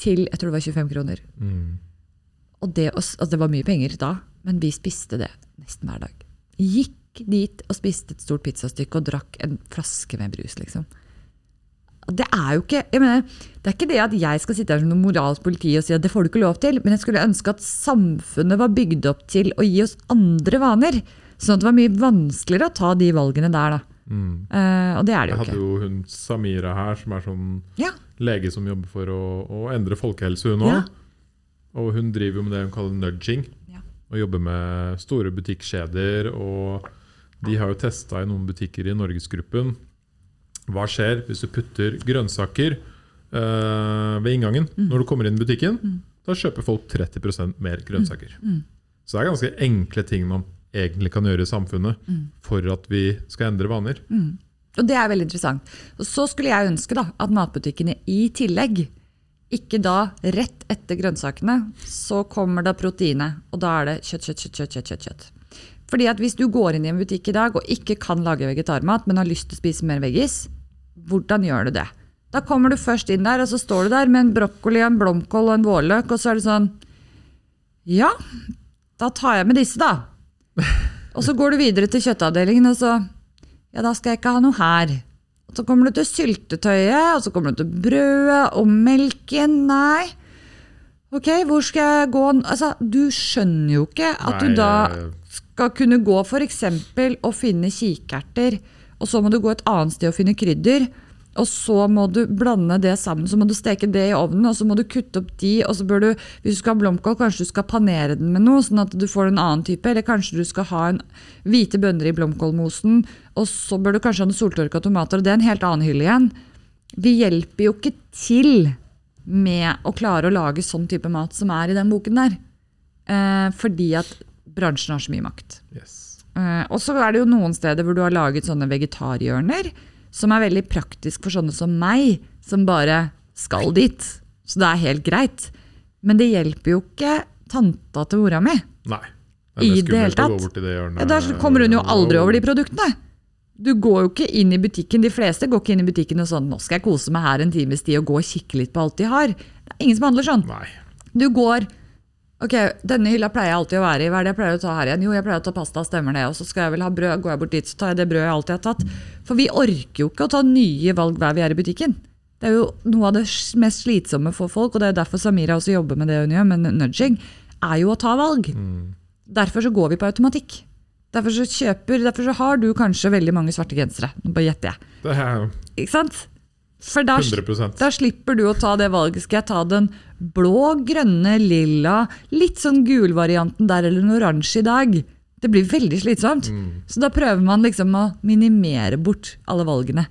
Til jeg tror det var 25 kroner. mm. Og det, altså det var mye penger da, men vi spiste det nesten hver dag. Gikk dit og spiste et stort pizzastykke og drakk en flaske med brus, liksom. Det er jo ikke mener, det er ikke det at jeg skal sitte her som noe moralsk politi og si at det får du ikke lov til, men jeg skulle ønske at samfunnet var bygd opp til å gi oss andre vaner. Sånn at det var mye vanskeligere å ta de valgene der, da. Mm. Uh, og det er det jo ikke. Jeg hadde jo hun Samira her, som er sånn Ja, lege som jobber for å, å endre folkehelse, hun òg. Ja. Og hun driver jo med det hun kaller nudging. Ja. Og jobber med store butikkjeder. Og de har jo testa i noen butikker i Norgesgruppen. Hva skjer hvis du putter grønnsaker uh, ved inngangen Mm. når du kommer inn i butikken? Da kjøper folk 30 mer grønnsaker. Mm. Så det er ganske enkle ting man egentlig kan gjøre i samfunnet Mm. for at vi skal endre vaner. Og det er veldig interessant. Og så skulle jeg ønske da, at matbutikkene i tillegg, ikke da rett etter grønnsakene, så kommer da proteinet. Og da er det kjøtt, kjøtt, kjøtt, kjøtt, kjøtt, kjøtt. Fordi at hvis du går inn i en butikk i dag og ikke kan lage vegetarmat, men har lyst til å spise mer veggis, hvordan gjør du det? Da kommer du først inn der, og så står du der med en brokkoli, en blomkål og en vårløk, og så er det sånn Ja, da tar jeg med disse, da. Og så går du videre til kjøttavdelingen, og så Ja, da skal jeg ikke ha noe her. Og så kommer du til syltetøyet, og så kommer du til brødet og melken. Nei. Ok, hvor skal jeg gå? Altså, du skjønner jo ikke at Nei, du da skal kunne gå f.eks. og finne kikerter, og så må du gå et annet sted og finne krydder. Og så må du blande det sammen, så må du steke det i ovnen, og så må du kutte opp de, og så bør du, hvis du skal ha blomkål, kanskje du skal panere den med noe, sånn at du får en annen type, eller kanskje du skal ha en hvite bønner i blomkålmosen, og så bør du kanskje ha noen soltørka tomater, og det er en helt annen hylle igjen. Vi hjelper jo ikke til med å klare å lage sånn type mat som er i den boken der, eh, fordi at bransjen har så mye makt. yes. Eh, og så er det jo noen steder hvor du har laget sånne vegetarhjørner, som er veldig praktisk for sånne som meg, som bare skal dit. Så det er helt greit. Men det hjelper jo ikke tanta til mora mi. Nei. I det hele tatt. det. Ja, Der kommer hun jo aldri over de produktene. Du går jo ikke inn i butikken, De fleste går ikke inn i butikken og sånn 'Nå skal jeg kose meg her en times tid og gå og kikke litt på alt de har'. Det er ingen som handler sånn. Nei. Du går Ok, denne hylla pleier jeg alltid å være i. Hva er det jeg pleier å ta her igjen? Jo, jeg pleier å ta pasta, stemmer det. Og så skal jeg vel ha brød. Går jeg bort dit, så tar jeg det brødet jeg alltid har tatt. For vi orker jo ikke å ta nye valg hver vi er i butikken. Det er jo noe av det mest slitsomme for folk, og det er derfor Samira også jobber med det hun gjør, men nudging, er jo å ta valg. Derfor så går vi på automatikk. Derfor så kjøper, derfor så har du kanskje veldig mange svarte gensere. Nå bare gjetter jeg. Det er Ikke sant? For da, 100 da slipper du å ta det valget. Skal jeg ta den blå, grønne, lilla, litt sånn gul-varianten der, eller en oransje i dag? Det blir veldig slitsomt. Så da prøver man liksom å minimere bort alle valgene.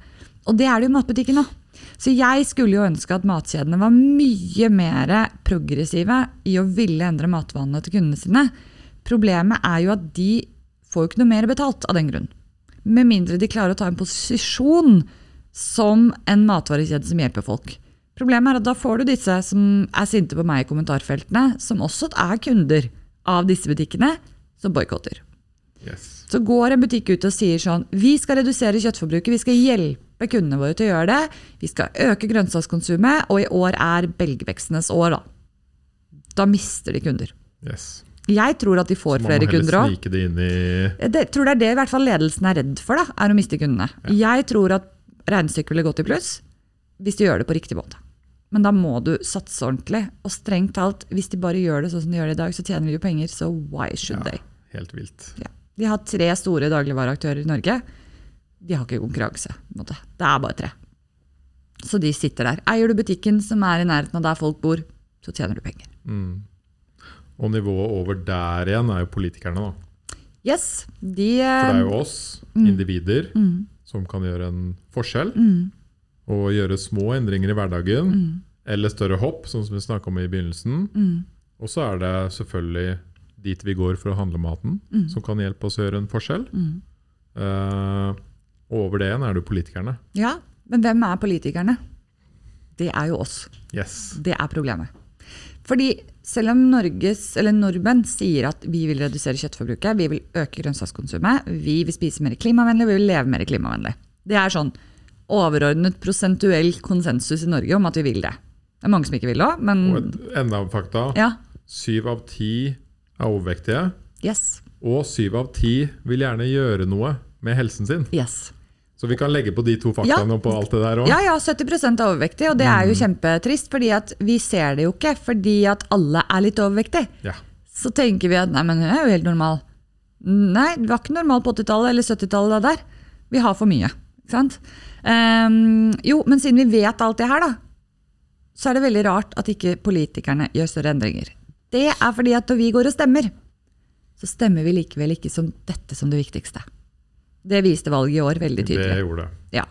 Og det er det jo i matbutikken òg. Så jeg skulle jo ønske at matkjedene var mye mer progressive i å ville endre matvanene til kundene sine. Problemet er jo at de får jo ikke noe mer betalt av den grunn. Med mindre de klarer å ta en posisjon som en matvarekjede som hjelper folk. Problemet er at da får du disse som er sinte på meg i kommentarfeltene, som også er kunder av disse butikkene, som boikotter. yes. Så går en butikk ut og sier sånn Vi skal redusere kjøttforbruket, vi skal hjelpe kundene våre til å gjøre det. Vi skal øke grønnsakskonsumet, og i år er belgvekstenes år, da. Da mister de kunder. yes. Jeg tror at de får flere kunder òg. Jeg tror det er det i hvert fall ledelsen er redd for, da, er å miste kundene. Jeg tror at regnestykket ville gått i pluss hvis de gjør det på riktig måte. Men da må du satse ordentlig. Og strengt talt, hvis de bare gjør det sånn som de gjør det i dag, så tjener de jo penger, så why should ja, they? Helt vilt. Ja. De har tre store dagligvareaktører i Norge. De har ikke konkurranse. Det er bare tre. Så de sitter der. Eier du butikken som er i nærheten av der folk bor, så tjener du penger. Mm. Og nivået over der igjen er jo politikerne, da. Yes, de For det er eh, jo oss, individer, mm, som kan gjøre en forskjell. mm, Og gjøre små endringer i hverdagen. mm, Eller større hopp, sånn som vi snakka om i begynnelsen. mm, Og så er det selvfølgelig dit vi går for å handle maten, Mm. som kan hjelpe oss å gjøre en forskjell. mm. Eh, over det igjen er det jo politikerne. Ja, men hvem er politikerne? Det er jo oss. Yes. Det er problemet. Fordi selv om Norges, eller nordmenn sier at vi vil redusere kjøttforbruket, vi vil øke grønnsakskonsumet, vi vil spise mer klimavennlig, vi vil leve mer klimavennlig. Det er sånn overordnet prosentuell konsensus i Norge om at vi vil det. Det er mange som ikke vil det òg, men Og et, enda fakta. ja. Syv av ti er overvektige. Yes. Og syv av ti vil gjerne gjøre noe med helsen sin. yes. Så vi kan legge på de to faktaene ja. på alt det der òg. Ja, ja, 70% er overvektige, og det er jo kjempetrist, fordi at vi ser det jo ikke fordi at alle er litt overvektige. Ja. Så tenker vi at nei, men hun er jo helt normal. Nei, du var ikke normal på 80-tallet eller 70-tallet der. Vi har for mye. Sant? Um, jo, men siden vi vet alt det her, da, så er det veldig rart at ikke politikerne gjør større endringer. Det er fordi at når vi går og stemmer, så stemmer vi likevel ikke som dette som det viktigste. Det viste valget i år veldig Det tydelig. gjorde det. Ja.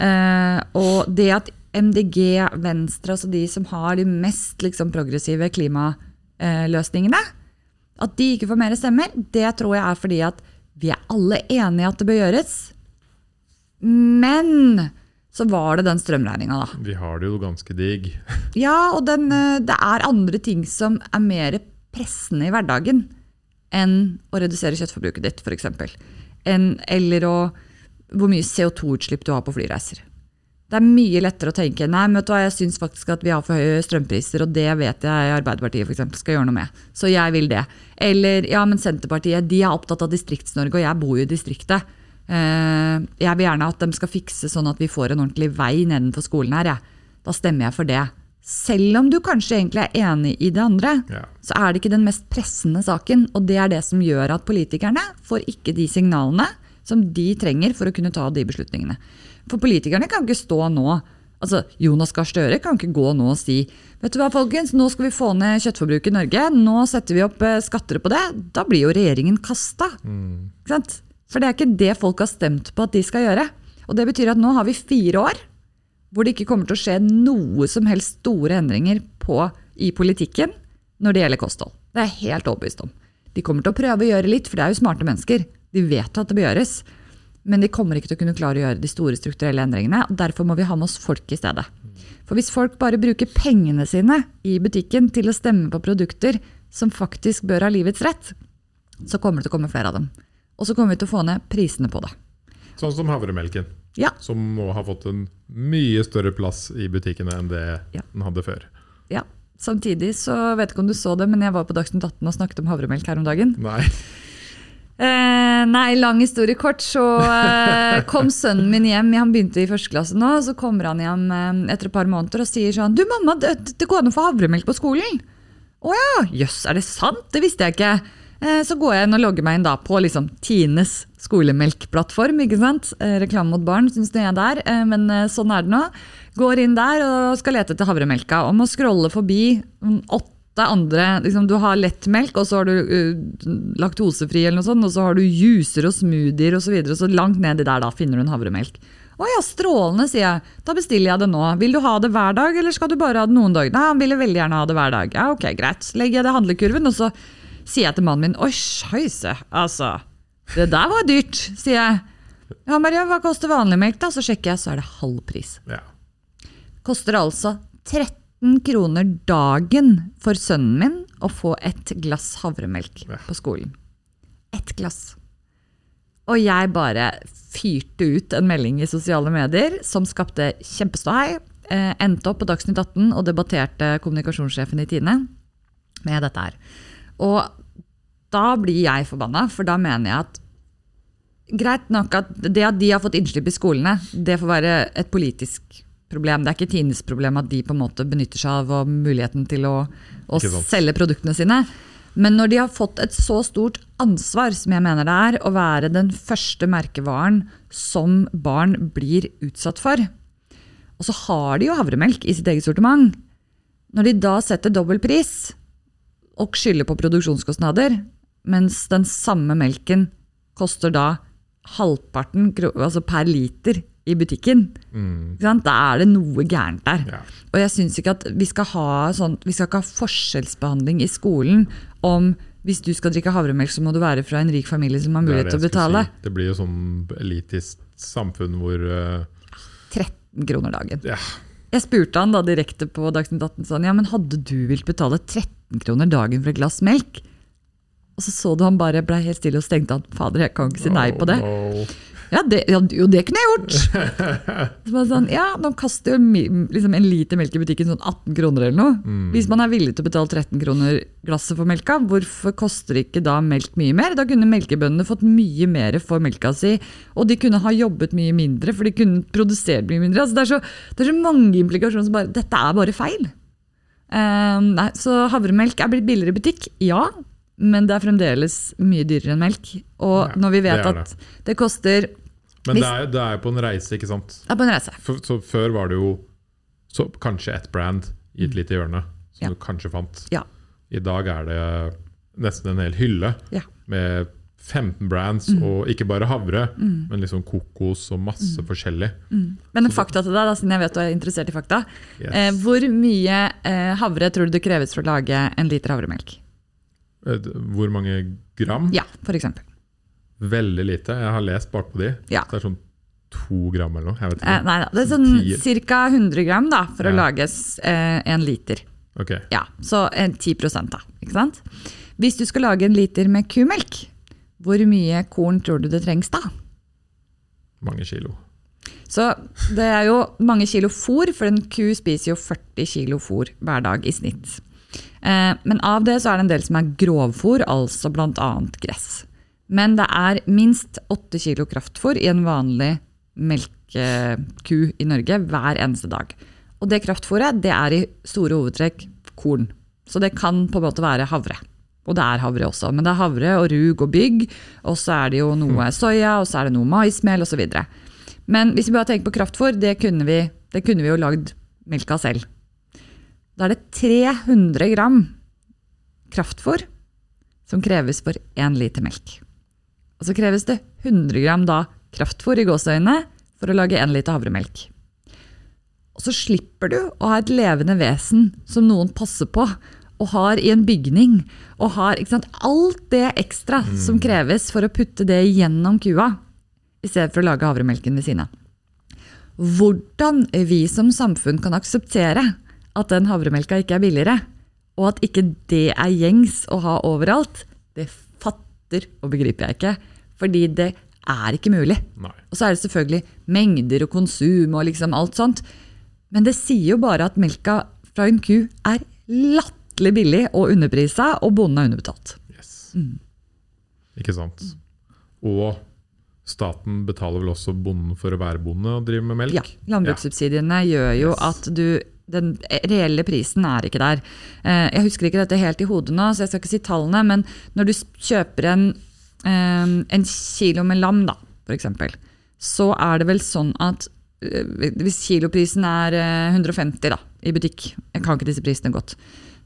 Uh, og det at MDG, Venstre, altså de som har de mest liksom, progressive klimaløsningene, at de ikke får mer stemmer, det tror jeg er fordi at vi er alle enige at det bør gjøres. Men så var det den strømregninga, da. Vi har det jo ganske digg. Ja, og den, eh, det er andre ting som er mer pressende i hverdagen enn å redusere kjøttforbruket ditt, f.eks. Eller å, hvor mye CO2-utslipp du har på flyreiser. Det er mye lettere å tenke nei, men vet du hva, jeg syns faktisk at vi har for høye strømpriser, og det vet jeg Arbeiderpartiet for eksempel, skal gjøre noe med. Så jeg vil det. Eller ja, men Senterpartiet de er opptatt av Distrikts-Norge, og jeg bor jo i distriktet. Eh, Jeg vil gjerne at de skal fikse sånn at vi får en ordentlig vei nedenfor skolen her. Ja. Da stemmer jeg for det. Selv om du kanskje egentlig er enig i det andre, Ja. så er det ikke den mest pressende saken. Og det er det som gjør at politikerne får ikke de signalene som de trenger for å kunne ta de beslutningene. For politikerne kan ikke stå nå altså Jonas Gahr Støre kan ikke gå nå og si vet du hva folkens, nå skal vi få ned kjøttforbruket i Norge, nå setter vi opp eh, skatter på det. Da blir jo regjeringen kasta. Mm. Ikke sant? For det er ikke det folk har stemt på at de skal gjøre. Og det betyr at nå har vi fire år hvor det ikke kommer til å skje noe som helst store endringer på, i politikken når det gjelder kosthold. Det er jeg helt overbevist om. De kommer til å prøve å gjøre litt, for det er jo smarte mennesker. De vet at det bør gjøres. Men de kommer ikke til å kunne klare å gjøre de store strukturelle endringene. og Derfor må vi ha med oss folk i stedet. For hvis folk bare bruker pengene sine i butikken til å stemme på produkter som faktisk bør ha livets rett, så kommer det til å komme flere av dem. Og så kommer vi til å få ned prisene på det. Sånn som havremelken, Ja. som nå har fått en mye større plass i butikkene enn det Ja. den hadde før. ja. Samtidig så vet ikke om du så det, men jeg var på Dagsnytt 18 og snakket om havremelk her om dagen. Nei. Eh, nei, lang historie kort, så eh, kom sønnen min hjem. Han begynte i første klasse nå. Så kommer han hjem eh, etter et par måneder og sier sånn Du, mamma, det, det går an å få havremelk på skolen. Å ja, jøss, er det sant? Det visste jeg ikke. Eh, så går jeg inn og logger meg inn da på liksom Tines skolemelkplattform. ikke sant? Eh, reklame mot barn, syns jeg der. Eh, men sånn er det nå. Går inn der og skal lete etter havremelka. Og må scrolle forbi mm, åtte andre liksom, Du har lettmelk, og så har du laktosefri, eller noe sånt, og så har du juicer og smoothier osv. Så, videre, så langt nedi der da finner du en havremelk. Å ja, strålende, sier jeg. Da bestiller jeg det nå. Vil du ha det hver dag, eller skal du bare ha det noen dager? Nei, han ville veldig gjerne ha det hver dag. Ja, ok, greit. Så legger jeg det i handlekurven, og så sier jeg til mannen min Oi, scheisse, altså. Det der var dyrt, sier jeg. Ja, Maria, hva koster vanlig melk, da? Så sjekker jeg, så er det halv pris. Ja. Koster altså 13 kroner dagen for sønnen min å få et glass havremelk Ja. på skolen. Ett glass. Og jeg bare fyrte ut en melding i sosiale medier som skapte kjempeståhei. Eh, endte opp på Dagsnytt 18 og debatterte kommunikasjonssjefen i Tine med dette her. Og da blir jeg forbanna, for da mener jeg at greit nok at det at de har fått innslipp i skolene, det får være et politisk problem. Det er ikke Tines problem at de på en måte benytter seg av muligheten til å, å selge produktene sine. Men når de har fått et så stort ansvar, som jeg mener det er, å være den første merkevaren som barn blir utsatt for, og så har de jo havremelk i sitt eget sortiment, når de da setter dobbel pris og skylder på produksjonskostnader, mens den samme melken koster da halvparten altså per liter i butikken, ikke sant? da er det noe gærent der. Ja. Og jeg syns ikke at vi skal, ha sånn, vi skal ikke ha forskjellsbehandling i skolen om hvis du skal drikke havremelk, så må du være fra en rik familie som har mulighet til å betale. Si. Det blir jo sånn elitisk samfunn hvor uh... 13 kroner dagen. Ja. Jeg spurte han da direkte på Dagsnytt 18 sånn, ja, men hadde du vilt betale 13 kroner dagen for et glass melk? Og så så du han bare ble helt stille og stengte han. Fader, jeg kan ikke si nei på det. Oh, Ja, det, ja, jo, det kunne jeg gjort! Så sånn, ja, Nå kaster jo liksom en liter melk i butikken sånn 18 kroner eller noe. Mm. Hvis man er villig til å betale 13 kroner glasset for melka, hvorfor koster ikke da melk mye mer? Da kunne melkebøndene fått mye mer for melka si, og de kunne ha jobbet mye mindre, for de kunne produsert mye mindre. Altså, det, er så, det er så mange implikasjoner som bare Dette er bare feil. Um, nei, så havremelk er blitt billigere i butikk, ja. Men det er fremdeles mye dyrere enn melk. Og Ja, når vi vet det det. at det koster Men Hvis- det er, det er jo på en reise, ikke sant? Det er på en reise. For, så før var det jo så, kanskje ett brand i et lite hjørne som Ja. du kanskje fant. Ja. I dag er det nesten en hel hylle Ja. med 15 brands, Mm. og ikke bare havre, men liksom kokos og masse forskjellig. Men en fakta til deg, da, siden jeg vet du er interessert i fakta. Yes. Eh, hvor mye eh, havre tror du det kreves for å lage en liter havremelk? Eh, Hvor mange gram? Ja, for eksempel. Veldig lite. Jeg har lest bakpå de. Ja. Det er sånn to gram eller noe. Eh, nei det er sånn ca. 100 gram da, for å Ja. lage eh, en liter. Ok. Ja, Så eh, 10 da. ikke sant? Hvis du skal lage en liter med kumelk, hvor mye korn tror du det trengs da? Mange kilo. Så det er jo mange kilo fôr, for en ku spiser jo 40 kilo fôr hver dag i snitt. Eh, men av det så er det en del som er grovfôr, altså bl.a. gress. Men det er minst 8 kilo kraftfôr i en vanlig melkeku i Norge hver eneste dag. Og det kraftfôret det er i store hovedtrekk korn. Så det kan på en måte være havre. Og det er havre også, men det er havre og rug og bygg. Og så er det jo noe soya, og så er det noe maismel osv. Men hvis vi bare tenker på kraftfôr, det kunne vi, det kunne vi jo lagd melka selv. Da er det 300 gram kraftfôr som kreves for én liter melk. Og så kreves det 100 gram da kraftfôr i gåseøynene for å lage 1 liter havremelk. Og så slipper du å ha et levende vesen som noen passer på, og har i en bygning. Og har sant, alt det ekstra som kreves for å putte det gjennom kua, i stedet for å lage havremelken ved siden av. Hvordan vi som samfunn kan akseptere at den havremelka ikke er billigere, og at ikke det er gjengs å ha overalt, det fatter og begriper jeg ikke. Fordi det er ikke mulig. Nei. Og så er det selvfølgelig mengder og konsum og liksom alt sånt. Men det sier jo bare at melka fra en ku er latterlig billig og underprisa, og bonden er underbetalt. Yes. Ikke sant. Og staten betaler vel også bonden for å være bonde og drive med melk? Ja, Landbrukssubsidiene gjør jo Yes. at du den reelle prisen er ikke der. Eh, Jeg husker ikke dette helt i hodet nå, så jeg skal ikke si tallene, men når du kjøper en, en kilo med lam, da, f.eks., så er det vel sånn at eh, hvis kiloprisen er eh, 150 da, i butikk, jeg kan ikke disse prisene godt,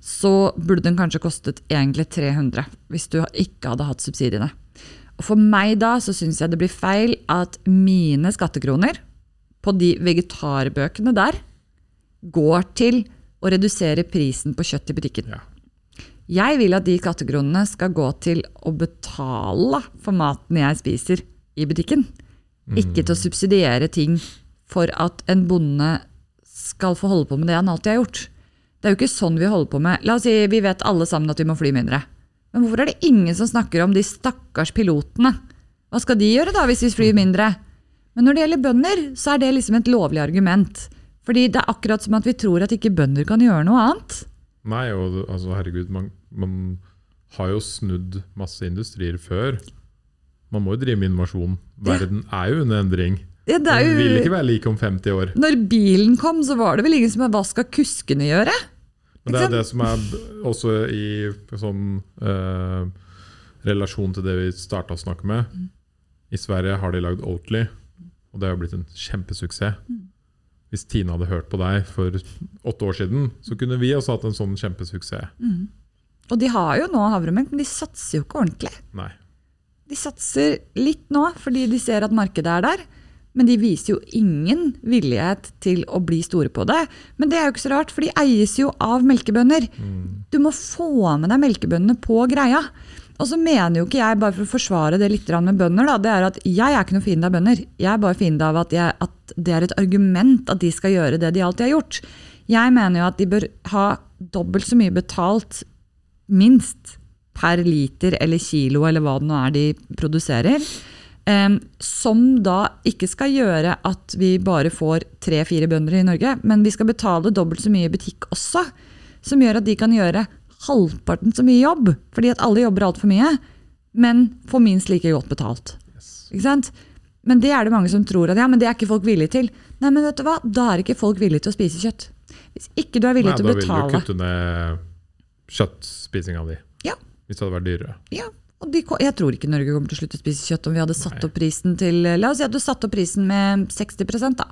så burde den kanskje kostet egentlig 300 hvis du ikke hadde hatt subsidiene. Og For meg da så syns jeg det blir feil at mine skattekroner på de vegetarbøkene der går til å redusere prisen på kjøtt i butikken. Ja. Jeg vil at de skattekronene skal gå til å betale for maten jeg spiser i butikken. Ikke til å subsidiere ting for at en bonde skal få holde på med det han alltid har gjort. Det er jo ikke sånn vi holder på med. La oss si vi vet alle sammen at vi må fly mindre. Men hvorfor er det ingen som snakker om de stakkars pilotene? Hva skal de gjøre da hvis vi flyr mindre? Men når det gjelder bønder, så er det liksom et lovlig argument. Fordi det er akkurat som at vi tror at ikke bønder kan gjøre noe annet. Nei, og altså, herregud, man, man har jo snudd masse industrier før. Man må jo drive med innovasjon. Verden er jo under endring. Ja, det er Den vil ikke være lik om 50 år. når bilen kom, så var det vel ingen som Hva skal kuskene gjøre? Men det er det som er også i sånn eh, relasjon til det vi starta å snakke med. I Sverige har de lagd Oatly, og det har blitt en kjempesuksess. Hvis Tine hadde hørt på deg for åtte år siden, så kunne vi også hatt en sånn kjempesuksess. Og de har jo nå havremelk, men de satser jo ikke ordentlig. Nei. De satser litt nå fordi de ser at markedet er der. Men de viser jo ingen villighet til å bli store på det. Men det er jo ikke så rart, for de eies jo av melkebønder. Du må få med deg melkebøndene på greia. Og så mener jo ikke jeg, bare for å forsvare det litt med bønder, da, det er at jeg er ikke noe fiende av bønder. Jeg er bare fiende av at, jeg, at det er et argument at de skal gjøre det de alltid har gjort. Jeg mener jo at de bør ha dobbelt så mye betalt, minst, per liter eller kilo eller hva det nå er de produserer. Um, som da ikke skal gjøre at vi bare får tre-fire bønder i Norge, men vi skal betale dobbelt så mye i butikk også. Som gjør at de kan gjøre halvparten så mye jobb, fordi at alle jobber altfor mye, men får minst like godt betalt. Ikke sant? Men det er det mange som tror at ja, men det er ikke folk villige til. Nei, men vet du hva? Da er ikke folk villige til å spise kjøtt. Hvis ikke du er villig Nei, til da å vil du kutte ned kjøttspisinga di. Ja. Hvis det hadde vært dyrere. Ja, og de, jeg tror ikke Norge kommer til å slutte å spise kjøtt om vi hadde satt Nei. opp prisen til La oss si at du satte opp prisen med 60 da.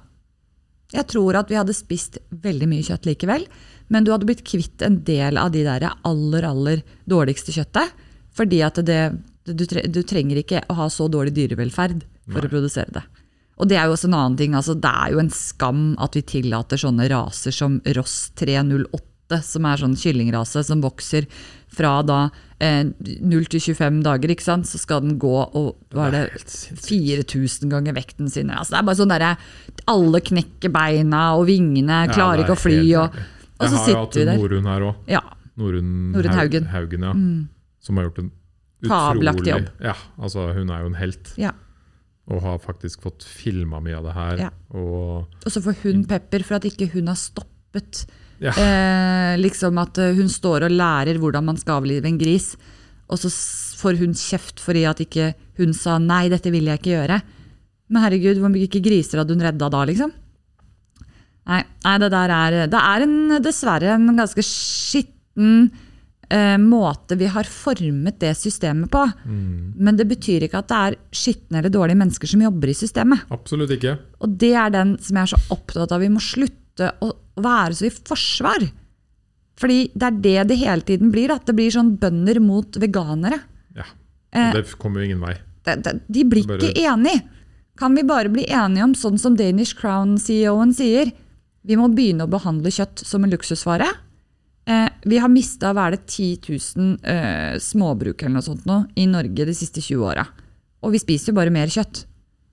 Jeg tror at vi hadde spist veldig mye kjøtt likevel, men du hadde blitt kvitt en del av de der aller, aller dårligste kjøttet. Fordi at det, du, du trenger ikke å ha så dårlig dyrevelferd for Nei. å produsere det. Og det er jo også en annen ting. Altså, det er jo en skam at vi tillater sånne raser som Ross 308, som er sånn kyllingrase som vokser fra da eh, 0 til 25 dager, ikke sant? så skal den gå og hva er det, 4000 ganger vekten sin. Altså, det er bare sånn derre Alle knekker beina og vingene, klarer er ikke å fly. helt Og, så sitter vi der. Jeg har jo hatt. Norun her òg. Ja, Norun, Norun Haugen. Mm. Haugen ja. Som har gjort en utrolig jobb. Ja, altså Hun er jo en helt. ja. Og har faktisk fått filma mye av det her. Ja. Og Og så får hun pepper for at ikke hun har stoppet. Ja. Eh, liksom at eh, hun står og lærer hvordan man skal avlive en gris, og så får hun kjeft fordi at ikke hun sa 'nei, dette vil jeg ikke gjøre'. Men herregud, hvor mye griser hadde hun redda da, liksom? Nei, nei det der er Det er en, dessverre en ganske skitten eh, måte vi har formet det systemet på. mm, Men det betyr ikke at det er skitne eller dårlige mennesker som jobber i systemet. absolutt ikke. Og det er den som jeg er så opptatt av. Vi må slutte å være så i forsvar. Fordi det er det det hele tiden blir. At det blir sånn bønder mot veganere. Ja. Eh, Og det kommer jo ingen vei. De, de, de blir ikke enige. Kan vi bare bli enige om, sånn som Danish Crown-CEO-en sier, vi må begynne å behandle kjøtt som en luksusvare. Eh, vi har mista hva er det, 10 000 eh, småbruk eller noe sånt nå, i Norge de siste 20 åra. Og vi spiser jo bare mer kjøtt.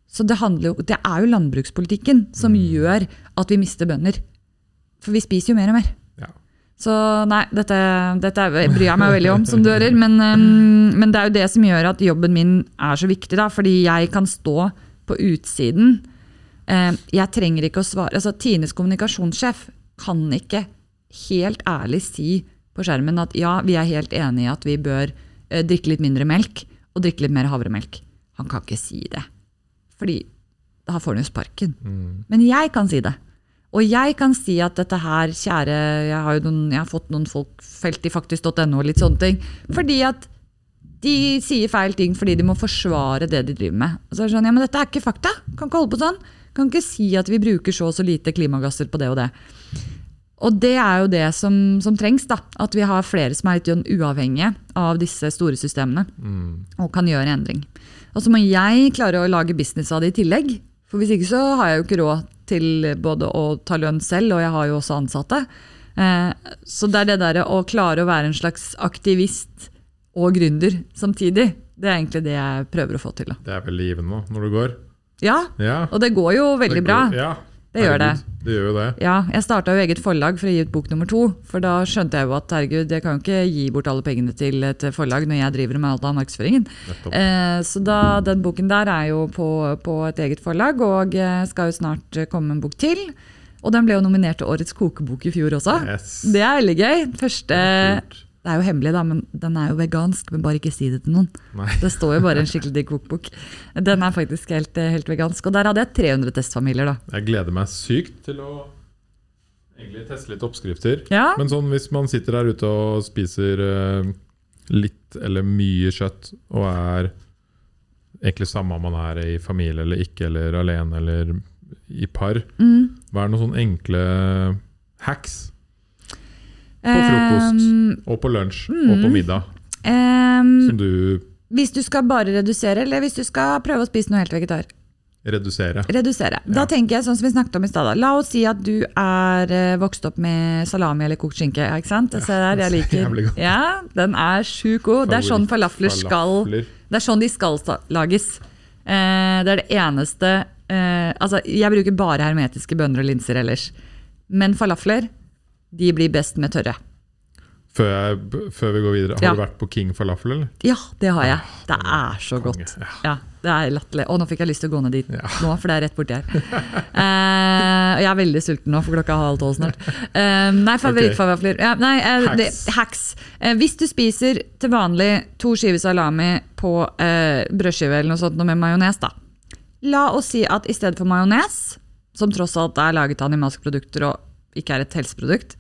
Så det, handler jo, det er jo landbrukspolitikken som gjør at vi mister bønder. For vi spiser jo mer og mer. Ja. Så nei, dette, dette bryr jeg meg veldig om, som du hører. Men, um, men det er jo det som gjør at jobben min er så viktig, da. Fordi jeg kan stå på utsiden. Eh, jeg trenger ikke å svare altså Tines kommunikasjonssjef kan ikke helt ærlig si på skjermen at ja, vi er helt enige i at vi bør eh, drikke litt mindre melk og drikke litt mer havremelk. Han kan ikke si det. Fordi da får han jo sparken. Men jeg kan si det. Og jeg kan si at dette her, kjære Jeg har jo noen, jeg har fått noen folk felt i faktisk.no og litt sånne ting. Fordi at de sier feil ting fordi de må forsvare det de driver med. Og så er det sånn, ja, men dette er ikke fakta. Kan ikke holde på sånn. Kan ikke si at vi bruker så og så lite klimagasser på det og det. Og det er jo det som, som trengs. da, At vi har flere som er litt uavhengige av disse store systemene. Og kan gjøre endring. Og så må jeg klare å lage business av det i tillegg. For hvis ikke så har jeg jo ikke råd til både å ta lønn selv, og jeg har jo også ansatte. Eh, så det er det derre å klare å være en slags aktivist og gründer samtidig. Det er egentlig det jeg prøver å få til. da. Det er vel givende nå, når du går. Ja, Ja, og det går jo veldig det bra. Ja, Det gjør det. herregud, Det gjør jo det. Ja, jeg starta jo eget forlag for å gi ut bok nummer to. For da skjønte jeg jo at herregud, jeg kan jo ikke gi bort alle pengene til et forlag når jeg driver med alt av markedsføringen. Eh, så da, den boken der er jo på, på et eget forlag, og eh, skal jo snart komme en bok til. Og den ble jo nominert til Årets kokebok i fjor også. Yes. Det er veldig gøy. Første Kult. Det er jo hemmelig, da, men den er jo vegansk. Men bare ikke si det til noen. Nei. Det står jo bare en skikkelig digg kokebok. Den er faktisk helt, eh, helt vegansk. Og der hadde jeg 300 testfamilier, da. Jeg gleder meg sykt til å egentlig teste litt oppskrifter. Ja. Men sånn hvis man sitter der ute og spiser eh, litt eller mye kjøtt, og er egentlig samme om man er i familie eller ikke, eller alene eller i par, Mm. hva er noen sånne enkle hacks på frokost Ehm, og på lunsj og på middag Um, som du hvis du skal bare redusere, eller hvis du skal prøve å spise noe helt vegetar? Redusere. Redusere. Da Ja. tenker jeg sånn som vi snakket om i stad. La oss si at du er eh, vokst opp med salami eller kokt skinke. Ikke sant? Ja, der, jeg liker. Ja, Den er sjukt god. Det er sånn falafler skal Det er sånn de skal lages. Eh, det er det eneste eh, Altså, jeg bruker bare hermetiske bønner og linser ellers. Men falafler, de blir best med tørre. Før, jeg, før vi går videre, har Ja. du vært på King Falafel, eller? Ja, det har jeg. Det er så godt. ja. Det er latterlig. Å, nå fikk jeg lyst til å gå ned dit nå, for det er rett borti her. Eh, jeg er veldig sulten nå, for klokka er halv tolv snart. Eh, nei, favorittfavafler. Ja, nei, eh, det- Hacks. hacks. Eh, hvis du spiser til vanlig to skiver salami på eh, brødskive eller noe sånt noe med majones, da. La oss si at i stedet for majones, som tross alt er laget av animalske produkter og ikke er et helseprodukt,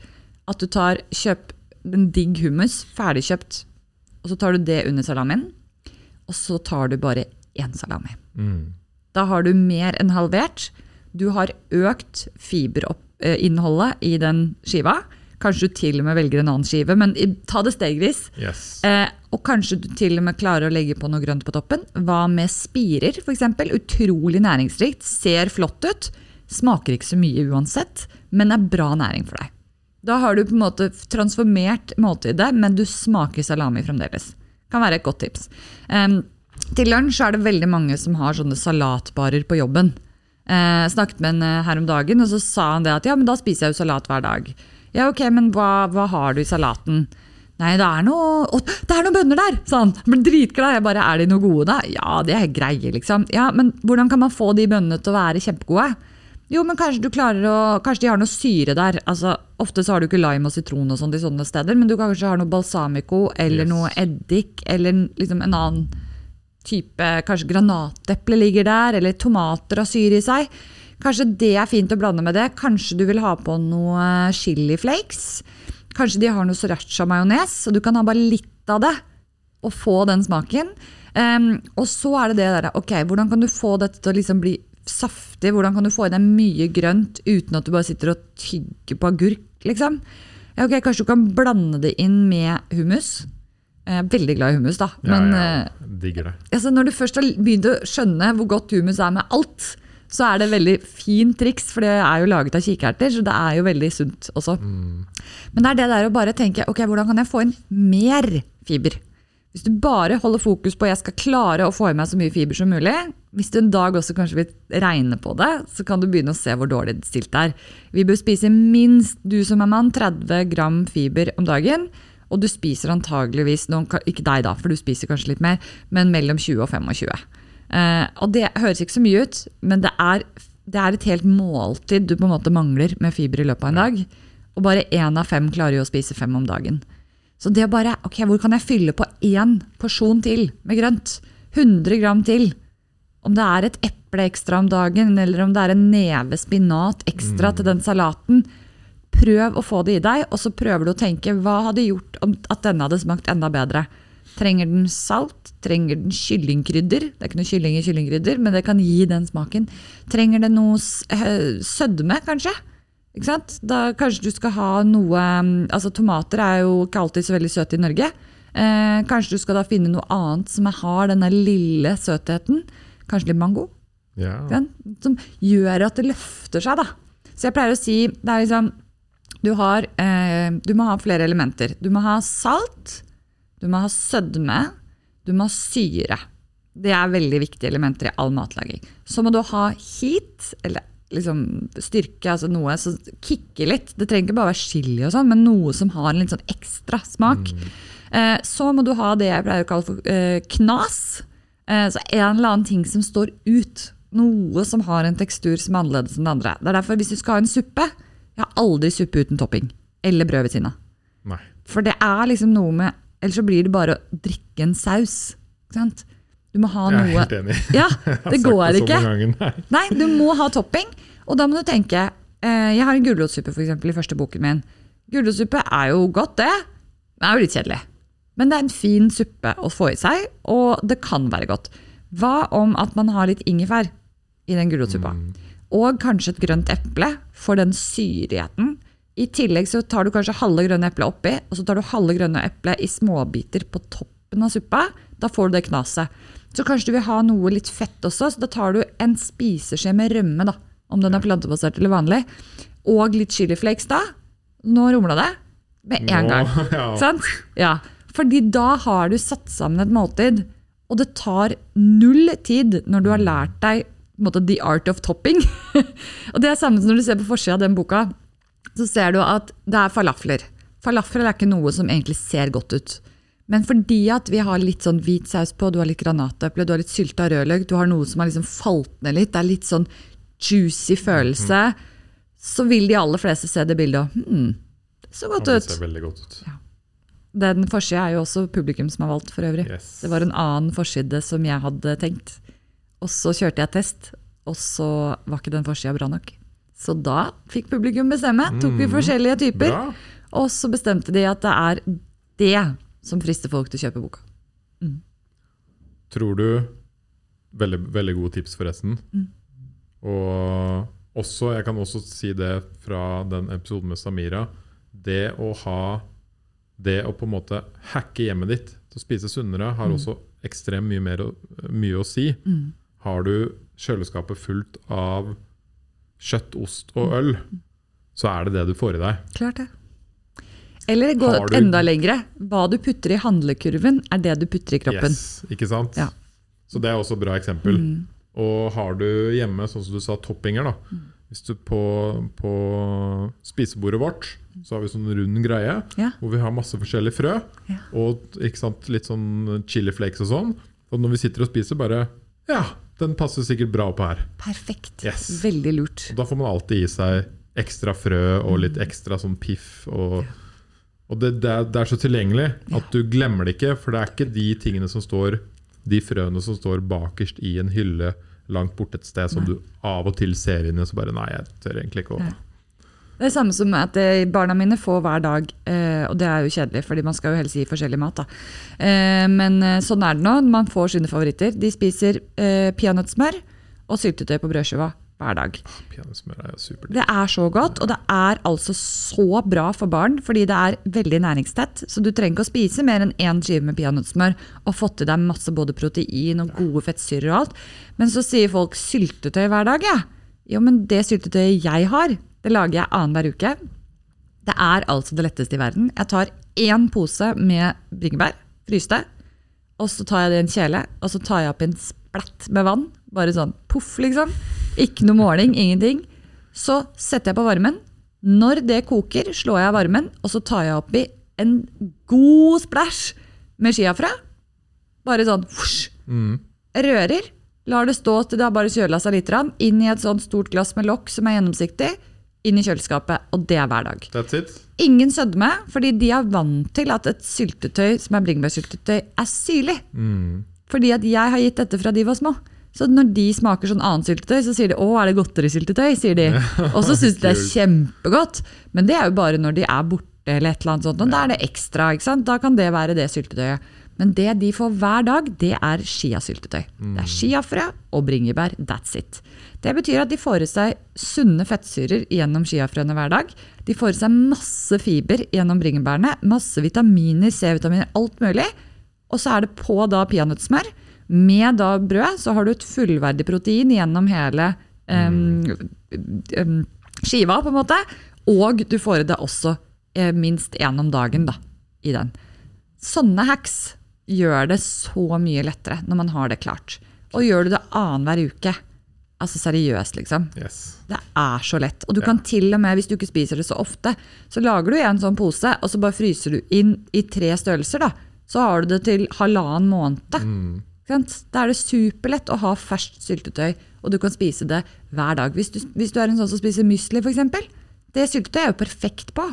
at du tar kjøp en digg hummus, ferdigkjøpt, og så tar du det under salamien, og så tar du bare én salami. Mm. Da har du mer enn halvert. Du har økt fiberinnholdet i den skiva. Kanskje du til og med velger en annen skive, men ta det stegvis. Yes. Eh, og kanskje du til og med klarer å legge på noe grønt på toppen. Hva med spirer, f.eks.? Utrolig næringsrikt. Ser flott ut. Smaker ikke så mye uansett, men er bra næring for deg. Da har du på en måte transformert måltidet, men du smaker salami fremdeles. Kan være et godt tips. Um, til lunsj er det veldig mange som har sånne salatbarer på jobben. Eh, snakket med en eh, her om dagen, og så sa han det at ja, men da spiser jeg jo salat hver dag. Ja, ok, men hva, hva har du i salaten? Nei, det er noe Å, det er noen bønner der! sa han. Ble dritglad. Jeg bare, er de noe gode, da? Ja, det er greie, liksom. Ja, men hvordan kan man få de bønnene til å være kjempegode? Jo, men kanskje du klarer å Kanskje de har noe syre der. Altså, ofte så har du ikke lime og sitron og sånt i sånne steder, men du kanskje har noe balsamico eller Yes. noe eddik eller liksom en annen type Kanskje granateple ligger der, eller tomater har syre i seg. Kanskje det er fint å blande med det. Kanskje du vil ha på noe chili flakes. Kanskje de har noe sriracha-majones, så du kan ha bare litt av det og få den smaken. Um, og så er det det der, ok, hvordan kan du få dette til å liksom bli saftig? Hvordan kan du få i deg mye grønt uten at du bare sitter og tygger på agurk, liksom? Ja, ok, Kanskje du kan blande det inn med hummus. Jeg er veldig glad i hummus, da. Men ja, ja, digger det. altså når du først har begynt å skjønne hvor godt hummus er med alt, så er det veldig fint triks, for det er jo laget av kikerter, så det er jo veldig sunt også. Men det er det der å bare tenke ok, hvordan kan jeg få inn mer fiber? Hvis du bare holder fokus på jeg skal klare å få i meg så mye fiber som mulig, hvis du en dag også kanskje vil regne på det, så kan du begynne å se hvor dårlig det stilt er. Vi bør spise minst, du som er mann, 30 gram fiber om dagen. Og du spiser antageligvis, noen, ikke deg da, for du spiser kanskje litt mer, men mellom 20 og 25. Eh, og det høres ikke så mye ut, men det er, det er et helt måltid du på en måte mangler med fiber i løpet av en dag. Og bare én av fem klarer jo å spise fem om dagen. Så det å bare Ok, hvor kan jeg fylle på én porsjon til med grønt? 100 gram til. Om det er et eple ekstra om dagen, eller om det er en neve spinat ekstra mm. til den salaten. Prøv å få det i deg, og så prøver du å tenke hva hadde gjort at denne hadde smakt enda bedre. Trenger den salt? Trenger den kyllingkrydder? Det er ikke noe kylling i kyllingkrydder, men det kan gi den smaken. Trenger det noe sødme, kanskje? Da Kanskje du skal ha noe altså Tomater er jo ikke alltid så veldig søte i Norge. Eh, kanskje du skal da finne noe annet som har denne lille søtheten. Kanskje litt mango. Ja. Som gjør at det løfter seg. da. Så jeg pleier å si det er liksom, du, har, eh, du må ha flere elementer. Du må ha salt, du må ha sødme, du må ha syre. Det er veldig viktige elementer i all matlaging. Så må du ha heat, eller liksom, styrke, altså noe som kicker litt. Det trenger ikke bare være chili, og sånn, men noe som har en litt sånn ekstra smak. Mm. Eh, så må du ha det jeg pleier å kalle for eh, knas. Eh, så en eller annen ting som står ut. Noe som har en tekstur som er annerledes enn det andre. Det er derfor Hvis du skal ha en suppe Jeg har aldri suppe uten topping. Eller brød ved siden av. For det er liksom noe med Ellers så blir det bare å drikke en saus. Ikke sant? Du må ha noe Jeg er helt enig. Ja, det går ikke. Nei. nei. du må ha topping. Og da må du tenke eh, Jeg har en gulrotsuppe i første boken min. Gulrotsuppe er jo godt, det. Det er jo litt kjedelig. Men det er en fin suppe å få i seg, og det kan være godt. Hva om at man har litt ingefær i den gulrotsuppa? Mm. Og kanskje et grønt eple for den syrigheten. I tillegg så tar du kanskje halve grønne eplet oppi, og så tar du halve grønne eplet i småbiter på toppen av suppa. Da får du det knaset. Så kanskje du vil ha noe litt fett også, så da tar du en spiseskje med rømme, da, om den er plantebasert eller vanlig, og litt chiliflakes da. Nå rumla det. Med en gang. Ja. Sant? Ja. Fordi da har du satt sammen et måltid, og det tar null tid når du har lært deg måte, the art of topping. og det er samme som når du ser på forsida av den boka, så ser du at det er falafler. Falafler er ikke noe som egentlig ser godt ut. Men fordi at vi har litt sånn hvit saus på, du har litt granateple, du har litt sylta rødløk, du har noe som har liksom falt ned litt, det er litt sånn juicy følelse, mm. så vil de aller fleste se det bildet og hm, det så godt ut. Det ser veldig godt ut. Ja. Den forsida er jo også publikum som har valgt, for øvrig. Yes. Det var en annen forside som jeg hadde tenkt. Og så kjørte jeg test, og så var ikke den forsida bra nok. Så da fikk publikum bestemme. Tok vi mm. forskjellige typer. Bra. Og så bestemte de at det er det som frister folk til å kjøpe boka. Mm. Tror du Veldig, veldig gode tips, forresten. Mm. Og også, jeg kan også si det fra den episoden med Samira. Det å ha Det å på en måte hacke hjemmet ditt til å spise sunnere har mm. også ekstremt mye, mer, mye å si. Mm. Har du kjøleskapet fullt av kjøtt, ost og øl, mm. så er det det du får i deg. Klart det. Eller gå du... enda lengre. Hva du putter i handlekurven, er det du putter i kroppen. Yes, ikke sant? Ja. Så det er også et bra eksempel. Mm. Og har du hjemme, sånn som du sa, toppinger da. Mm. Hvis du på, på, spisebordet vårt så har vi sånn rund greie ja. hvor vi har masse forskjellige frø. Ja. Og sant, litt sånn chili flakes og sånn. Og når vi sitter og spiser, bare Ja, den passer sikkert bra på her. Perfekt. Yes. Veldig lurt. Og da får man alltid i seg ekstra frø og litt mm. ekstra sånn piff. og ja og det, det, er, det, er, så tilgjengelig at du glemmer det ikke. For det er ikke de tingene som står De frøene som står bakerst i en hylle langt borte et sted, som nei. du av og til ser inn i, og så bare Nei, jeg tør egentlig ikke å Det er samme som at eh, barna mine får hver dag, eh, og det er jo kjedelig, fordi man skal jo helst gi forskjellig mat. da. Eh, men sånn er det nå. Man får sine favoritter. De spiser peanøttsmør og syltetøy på brødskiva hver dag. Peanøttsmør er jo supert. Det er så godt, og det er altså så bra for barn, fordi det er veldig næringstett. Så du trenger ikke å spise mer enn én skive med peanøttsmør og fått i deg masse både protein og gode fettsyrer og alt. Men så sier folk syltetøy hver dag, ja. Jo, men det syltetøyet jeg har, det lager jeg annenhver uke. Det er altså det letteste i verden. Jeg tar én pose med bringebær, fryste. og så tar jeg det i en kjele, og så tar jeg opp en splatt med vann. Bare sånn poff, liksom. Ikke noe måling, ingenting. Så setter jeg på varmen. Når det koker, slår jeg av varmen, og så tar jeg oppi en god splash med chiafrø. Bare sånn husj. Mm. Rører. Lar det stå til det har bare kjøla seg litt. Inn i et sånt stort glass med lokk som er gjennomsiktig. Inn i kjøleskapet. Og det er hver dag. That's it. Ingen sødme, fordi de er vant til at et syltetøy som er bringebærsyltetøy, er syrlig. Mm. Fordi at jeg har gitt dette fra de var små. Så når de smaker sånn annet syltetøy, så sier de 'å, er det godterisyltetøy'? sier de. Og så syns de det er kjempegodt. Men det er jo bare når de er borte eller et eller annet sånt. Og da er det ekstra. ikke sant? Da kan det være det syltetøyet. Men det de får hver dag, det er chiasyltetøy. Det er chiafrø og bringebær. That's it. Det betyr at de får i seg sunne fettsyrer gjennom chiafrøene hver dag. De får i seg masse fiber gjennom bringebærene, masse vitaminer, C-vitaminer, alt mulig. Og så er det på da peanøttsmør. Med da brød så har du et fullverdig protein gjennom hele em, skiva, på en måte. Og du får i deg også eh, minst én om dagen da, i den. Sånne hacks gjør det så mye lettere når man har det klart. Og gjør du det annenhver uke, altså seriøst, liksom. Yes. Det er så lett. Og du kan til og med, hvis du ikke spiser det så ofte, så lager du en sånn pose, og så bare fryser du inn i tre størrelser. da. Så har du det til halvannen måned. Mm. Da er det superlett å ha ferskt syltetøy, og du kan spise det hver dag. Hvis du, hvis du er en sånn som spiser mysli, f.eks., det syltetøyet er jo perfekt på.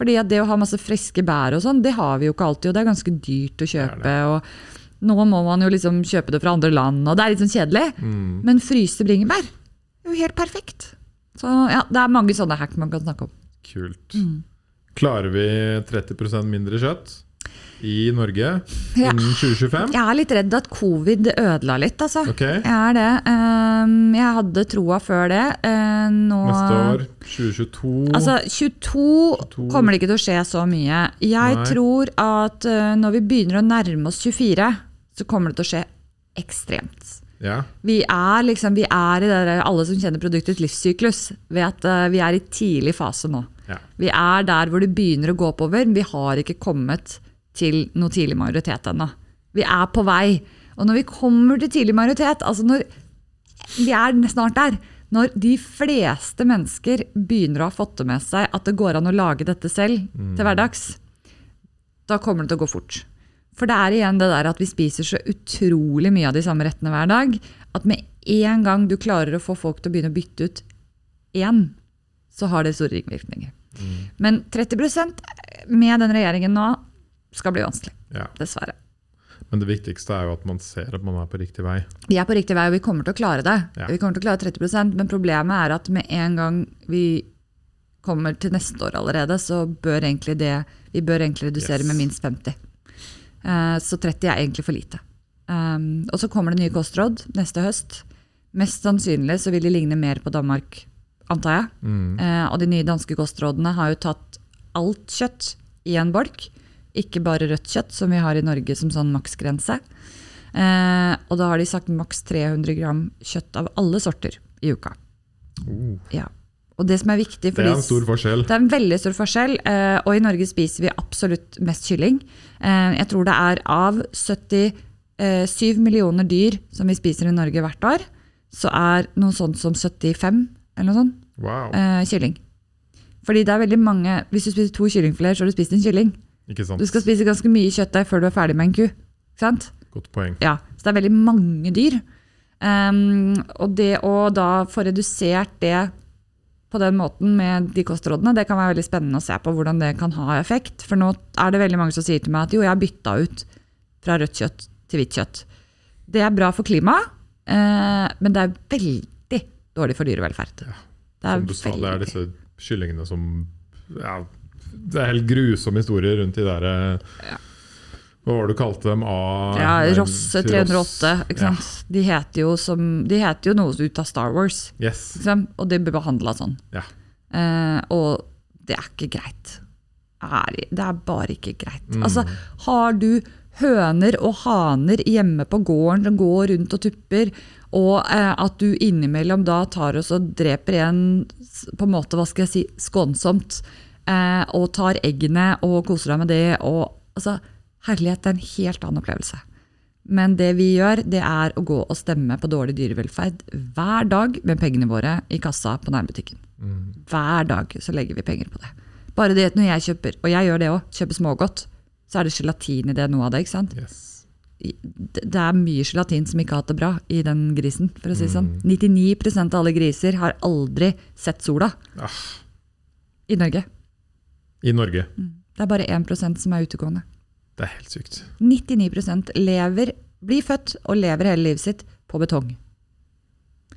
Fordi at det å ha masse friske bær og sånn, det har vi jo ikke alltid, og det er ganske dyrt å kjøpe. og nå må man jo liksom kjøpe det fra andre land, og det er litt sånn kjedelig. Mm. Men fryse bringebær er jo helt perfekt. Så ja, det er mange sånne hack man kan snakke om. Kult. Mm. Klarer vi 30% mindre kjøtt i Norge Ja. innen 2025? Jeg er litt redd at covid ødela litt, altså. Okay. Jeg er det. Ehm, Jeg hadde troa før det. Eh, Nå Neste år, 2022 Altså, 22 22. kommer det ikke til å skje så mye. Jeg Nei. tror at eh, når vi begynner å nærme oss 24, så kommer det til å skje ekstremt. Ja. Vi er liksom, vi er i det der, alle som kjenner produktets livssyklus, vet uh, vi er i tidlig fase nå. ja. Vi er der hvor det begynner å gå oppover. Vi har ikke kommet til noe tidlig majoritet ennå. Vi er på vei. Og når vi kommer til tidlig majoritet, altså når vi er snart der, når de fleste mennesker begynner å ha fått det med seg at det går an å lage dette selv til hverdags, da kommer det til å gå fort. For det er igjen det der at vi spiser så utrolig mye av de samme rettene hver dag, at med en gang du klarer å få folk til å begynne å bytte ut én, så har det store ringvirkninger. Men 30% med den regjeringen nå skal bli vanskelig, ja. dessverre. Men det viktigste er jo at man ser at man er på riktig vei. Vi er på riktig vei, og vi kommer til å klare det. Ja. Vi kommer til å klare 30% Men problemet er at med en gang vi kommer til neste år allerede, så bør egentlig det vi bør egentlig redusere Yes. med minst 50. Uh, så 30 er egentlig for lite. Um, og så kommer det nye kostråd neste høst. Mest sannsynlig så vil de ligne mer på Danmark, antar jeg. Mm. Uh, og de nye danske kostrådene har jo tatt alt kjøtt i en bolk. Ikke bare rødt kjøtt, som vi har i Norge som sånn maksgrense. Eh, og da har de sagt maks 300 gram kjøtt av alle sorter i uka. Oh, Ja. Og det som er viktig det er en stor forskjell. det er en veldig stor forskjell, eh, og i Norge spiser vi absolutt mest kylling. Eh, jeg tror det er av 77 millioner dyr som vi spiser i Norge hvert år, så er noe sånt som 75 eller noe sånt, Wow. eh, kylling. Fordi det er veldig mange, Hvis du spiser to kyllingfileter, så har du spist en kylling. Ikke sant? Du skal spise ganske mye kjøttdeig før du er ferdig med en ku. Ikke sant? Godt poeng. Ja, Så det er veldig mange dyr. Um, og det å da få redusert det på den måten med de kostrådene, det kan være veldig spennende å se på hvordan det kan ha effekt. For nå er det veldig mange som sier til meg at jo, jeg har bytta ut fra rødt kjøtt til hvitt kjøtt. Det er bra for klimaet, eh, men det er veldig dårlig for dyrevelferd. Det er Som du sa, det er disse kyllingene som ja, Det er helt grusomme historier rundt de der eh, Hva var det du kalte dem? A, Ja, Rosse Ross Ross. 308. Ikke sant? De, heter jo som, de heter jo noe ut av Star Wars, Yes. og de blir behandla sånn. Ja. Eh, og det er ikke greit. Er, det er bare ikke greit. Mm. Altså, har du høner og haner hjemme på gården som går rundt og tupper, og eh, at du innimellom da tar oss og dreper en på en måte, hva skal jeg si, skånsomt, eh, og tar eggene og koser deg med det, og altså, herlighet, det er en helt annen opplevelse. Men det vi gjør, det er å gå og stemme på dårlig dyrevelferd hver dag med pengene våre i kassa på nærbutikken. Mm. Hver dag så legger vi penger på det. Bare det at når jeg kjøper, og jeg gjør det òg, kjøper smågodt, så er det gelatin i det, noe av det. ikke sant? Yes. Det er mye gelatin som ikke har hatt det bra i den grisen. for å si det sånn. Mm. 99% av alle griser har aldri sett sola Ah, i Norge. I Norge. Det er bare 1% som er utegående. Det er helt sykt. 99% lever, blir født og lever hele livet sitt på betong.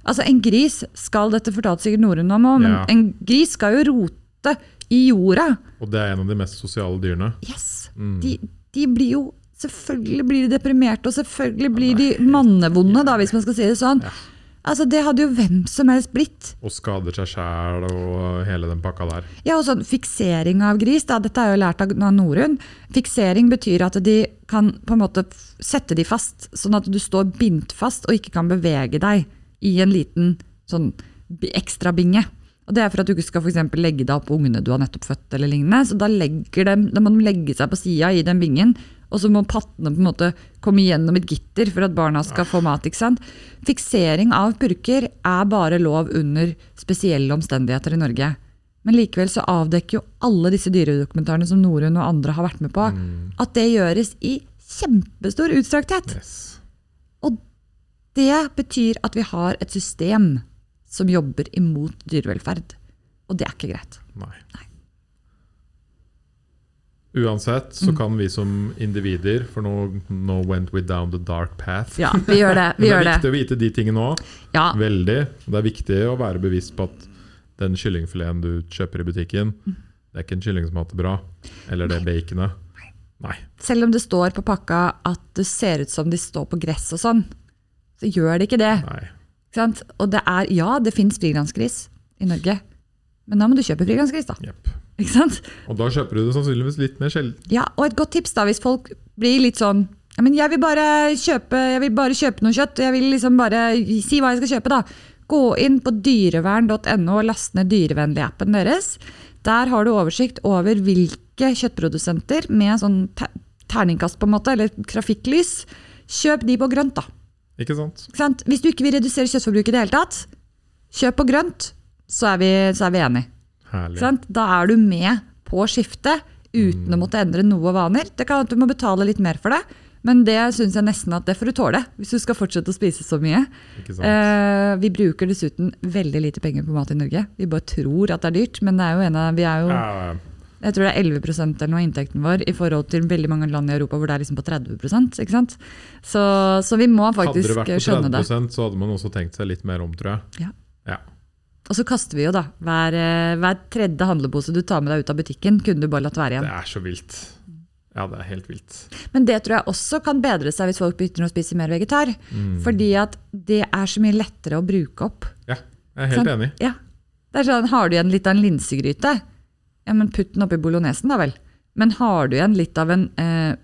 Altså, en gris skal dette fortalte sikkert Norun om òg, men Ja. en gris skal jo rote i jorda. Og det er en av de mest sosiale dyrene. Yes! Mm. De, de blir jo Selvfølgelig blir de deprimerte, og selvfølgelig blir de mannevonde, da, hvis man skal si det sånn. Ja. Altså, Det hadde jo hvem som helst blitt. Og skader seg sjæl og hele den pakka der. Ja, og sånn Fiksering av gris, da, dette er jo lært av Norun. Fiksering betyr at de kan på en måte sette de fast, sånn at du står bindt fast og ikke kan bevege deg i en liten sånn ekstrabinge. ekstra binge. Og Det er for at du ikke skal for legge deg opp på ungene du har nettopp født. eller lignende, så Da, legger de, da må de legge seg på sida i den bingen, og så må pattene på en måte komme gjennom et gitter for at barna skal få mat. ikke sant? Fiksering av purker er bare lov under spesielle omstendigheter i Norge. Men likevel så avdekker jo alle disse dyredokumentarene som Norun og andre har vært med på, at det gjøres i kjempestor utstrakthet. Yes. Og det betyr at vi har et system som jobber imot dyrevelferd. Og det er ikke greit. Nei. Nei. Uansett så kan vi som individer For nå, nå went we down the dark path. Ja, vi gjør det. Vi det er det. viktig å vite de tingene òg. Ja, Veldig. Det er viktig å være bevisst på at den kyllingfileten du kjøper i butikken, det er ikke en kylling som har hatt det bra. Eller det baconet. Nei. selv om det står på pakka at det ser ut som de står på gress og sånn, så gjør det ikke det. Ikke sant? Og det er, ja, det fins frilansgris i Norge, men da må du kjøpe frilansgris, da. Jepp. Ikke sant? Og da kjøper du det sannsynligvis litt mer sjelden. Ja, og et godt tips da, hvis folk blir litt sånn men jeg vil bare kjøpe jeg vil bare kjøpe noe kjøtt, jeg vil liksom bare si hva jeg skal kjøpe. da. Gå inn på dyrevern.no og last ned dyrevennlig-appen deres. Der har du oversikt over hvilke kjøttprodusenter med sånn terningkast på en måte, eller trafikklys. Kjøp de på grønt, da. Ikke sant? Ikke sant? Hvis du ikke vil redusere kjøttforbruket i det hele tatt, kjøp på grønt, så er vi, så er vi enige. Da er du med på skiftet uten å måtte endre noe vaner. Det kan at du må betale litt mer for det, men det syns jeg nesten at det får du tåle hvis du skal fortsette å spise så mye. Eh, vi bruker dessuten veldig lite penger på mat i Norge. Vi bare tror at det er dyrt, men det er jo en av, vi er jo, Ja, jeg tror det er 11% eller noe av inntekten vår i forhold til veldig mange land i Europa hvor det er liksom på 30% ikke sant? Så, så vi må faktisk skjønne det Hadde det vært på 30 det. så hadde man også tenkt seg litt mer om, tror jeg. Ja. Ja. Og så kaster vi jo, da. Hver, eh, hver tredje handlepose du tar med deg ut av butikken, kunne du bare latt være igjen. Det er så vilt. Ja, det er helt vilt. Men det tror jeg også kan bedre seg hvis folk begynner å spise mer vegetar. Mm. Fordi at det er så mye lettere å bruke opp. Ja, jeg er helt sånn, enig. Ja. Det er sånn, Har du igjen litt av en linsegryte, ja, men putt den oppi bolognesen, da vel. Men har du igjen litt av en eh,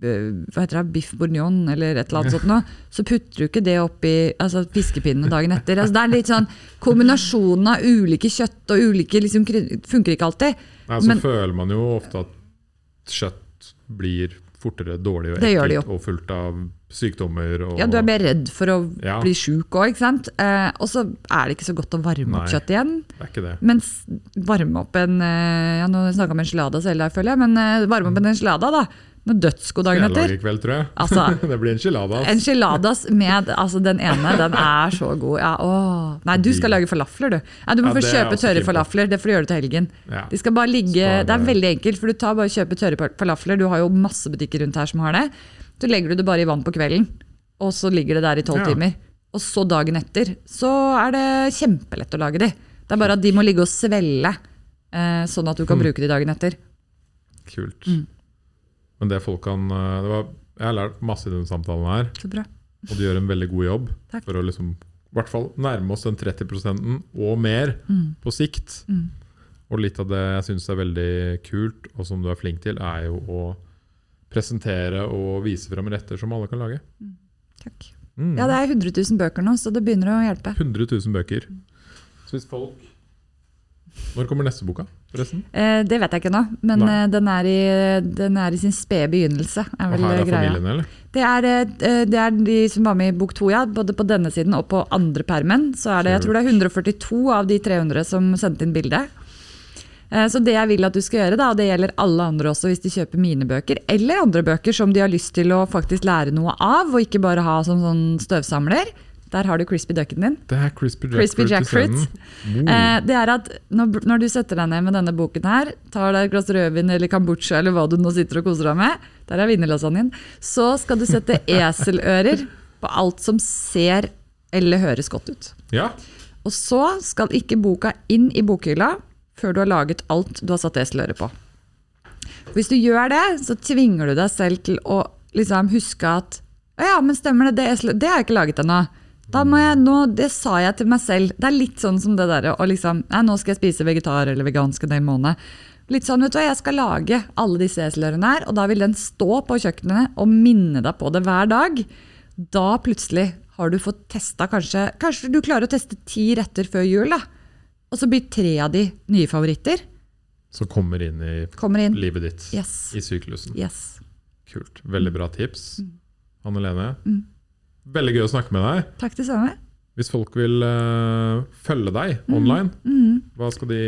hva heter det, biff bourgnon eller et eller annet sånt, noe, så putter du ikke det oppi altså, fiskepinnene dagen etter. Altså, det er litt sånn Kombinasjonen av ulike kjøtt og ulike liksom, funker ikke alltid. Nei, så Men- føler man jo ofte at kjøtt blir fortere dårlig og ekkelt og fullt av sykdommer. Og, Ja, Du er mer redd for å Ja. bli sjuk òg, ikke sant. Eh, og så er det ikke så godt å varme opp kjøtt igjen. Det er ikke det. Mens varme opp en eh, ja, Nå snakka jeg om en hele selv føler jeg, men eh, varme opp en enchilada, da. Med dødsgod dagen Jeg etter. i kveld, tror jeg. Altså, det blir enchiladas. Enchiladas med altså den ene, den er så god. Ja. Nei, du skal lage falafler, du. Ja, du må Ja, få jeg kjøpe tørre falafler. Det får du gjøre til helgen. De skal bare ligge, Spare- Det er veldig enkelt, for du tar bare kjøper tørre falafler. Du har jo masse butikker rundt her som har det. Så legger du det bare i vann på kvelden, og så ligger det der i tolv timer. Og så dagen etter så er det kjempelett å lage de. Det er bare at de må ligge og svelle, eh, sånn at du kan Mm. bruke de dagen etter. Kult. Mm. Men det folk kan eh, det var, Jeg har lært masse i denne samtalen her, Så bra. og du gjør en veldig god jobb Takk. for å liksom i hvert fall nærme oss den 30% og mer Mm. på sikt. Mm. Og litt av det jeg syns er veldig kult, og som du er flink til, er jo å presentere og vise fram retter som alle kan lage. Takk. Mm. Ja, det er 100 000 bøker nå, så det begynner å hjelpe. 100 000 bøker. Så hvis folk Når kommer neste boka? Forresten? Eh, det vet jeg ikke nå, men eh, den, er i, den er i sin spede begynnelse. er Og her er greia. familien, eller? Det er, eh, det er de som var med i bok to, ja. Både på denne siden og på andre permen. Så er det, jeg tror det er 142 av de 300 som sendte inn bilde. Eh, Så det jeg vil at du skal gjøre, da, og det gjelder alle andre også hvis de kjøper mine bøker, eller andre bøker som de har lyst til å faktisk lære noe av, og ikke bare ha som sånn støvsamler. Der har du crispy ducken din. Det er crispy jackfruit. Isteden. Oh. Eh, det er at når, når du setter deg ned med denne boken her, tar deg et glass rødvin eller kombucha eller hva du nå sitter og koser deg med, der er vinnerlasagnen, så skal du sette eselører på alt som ser eller høres godt ut. Ja, Og så skal ikke boka inn i bokhylla før du har laget alt du har satt eseløre på. Hvis du gjør det, så tvinger du deg selv til å liksom huske at ja, men stemmer det, det, det har jeg ikke laget ennå. Da må jeg, nå, det sa jeg til meg selv. Det er litt sånn som det derre å liksom Nei, nå skal jeg spise vegetar eller vegansk en hel måned. Litt sånn, vet du hva, Jeg skal lage alle disse eselørene her, og da vil den stå på kjøkkenet og minne deg på det hver dag. Da plutselig har du fått testa kanskje Kanskje du klarer å teste ti retter før jul, da. Og så blir tre av de nye favoritter. Som kommer inn i Kommer inn. livet ditt Yes. i syklusen. yes. Kult. Veldig bra tips. Anne Lene. Mm. Veldig gøy å snakke med deg. Takk det samme. Hvis folk vil uh, følge deg online, Mm. hva skal de?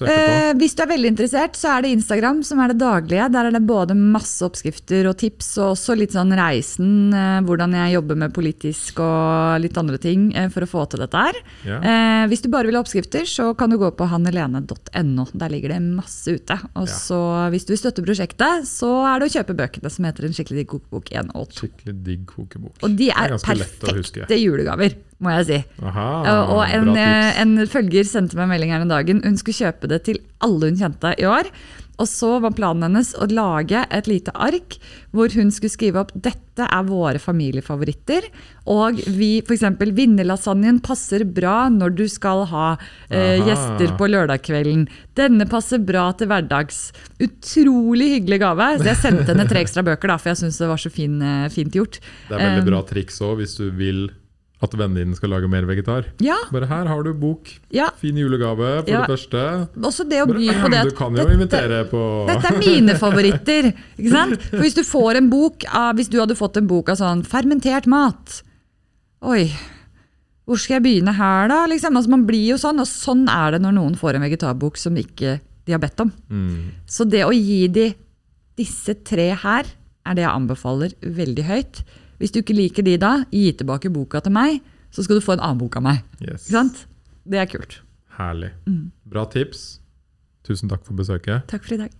Eh, hvis du er veldig interessert, så er det Instagram som er det daglige. Der er det både masse oppskrifter og tips, og også litt sånn reisen. Eh, hvordan jeg jobber med politisk og litt andre ting eh, for å få til dette her. Ja. Eh, hvis du bare vil ha oppskrifter, så kan du gå på hannelene.no. Der ligger det masse ute. Og Ja. så hvis du vil støtte prosjektet, så er det å kjøpe bøkene som heter En skikkelig digg kokebok 1 og 2. Skikkelig digg kokebok. Og de er er perfekte julegaver, må jeg si. Aha, Og- en, eh, en følger sendte meg melding her en dagen. Hun skulle kjøpe det til alle hun kjente i år. Og så var planen hennes å lage et lite ark hvor hun skulle skrive opp dette er våre familiefavoritter. Og vi, f.eks. vinnerlasagnen passer bra når du skal ha eh, gjester på lørdagskvelden. Denne passer bra til hverdags. Utrolig hyggelig gave. Så jeg sendte henne tre ekstra bøker, da, for jeg syns det var så fin, eh, fint gjort. Det er veldig Um, bra triks òg, hvis du vil at vennen din skal lage mer vegetar. Ja, Bare her har du bok. ja. Fin julegave, for Ja. det første. Også det å by på det. at du kan jo dette- invitere på Dette er mine favoritter. Ikke sant? For hvis du får en bok av, Hvis du hadde fått en bok av sånn fermentert mat Oi, hvor skal jeg begynne her, da? Liksom. Altså, man blir jo sånn, og sånn er det når noen får en vegetarbok som ikke de har bedt om. mm. Så det å gi de disse tre her, er det jeg anbefaler veldig høyt. Hvis du ikke liker de da, gi tilbake boka til meg, så skal du få en annen bok av meg. yes. Ikke sant? Det er kult. Herlig. Mm. Bra tips. Tusen takk for besøket. Takk for i dag.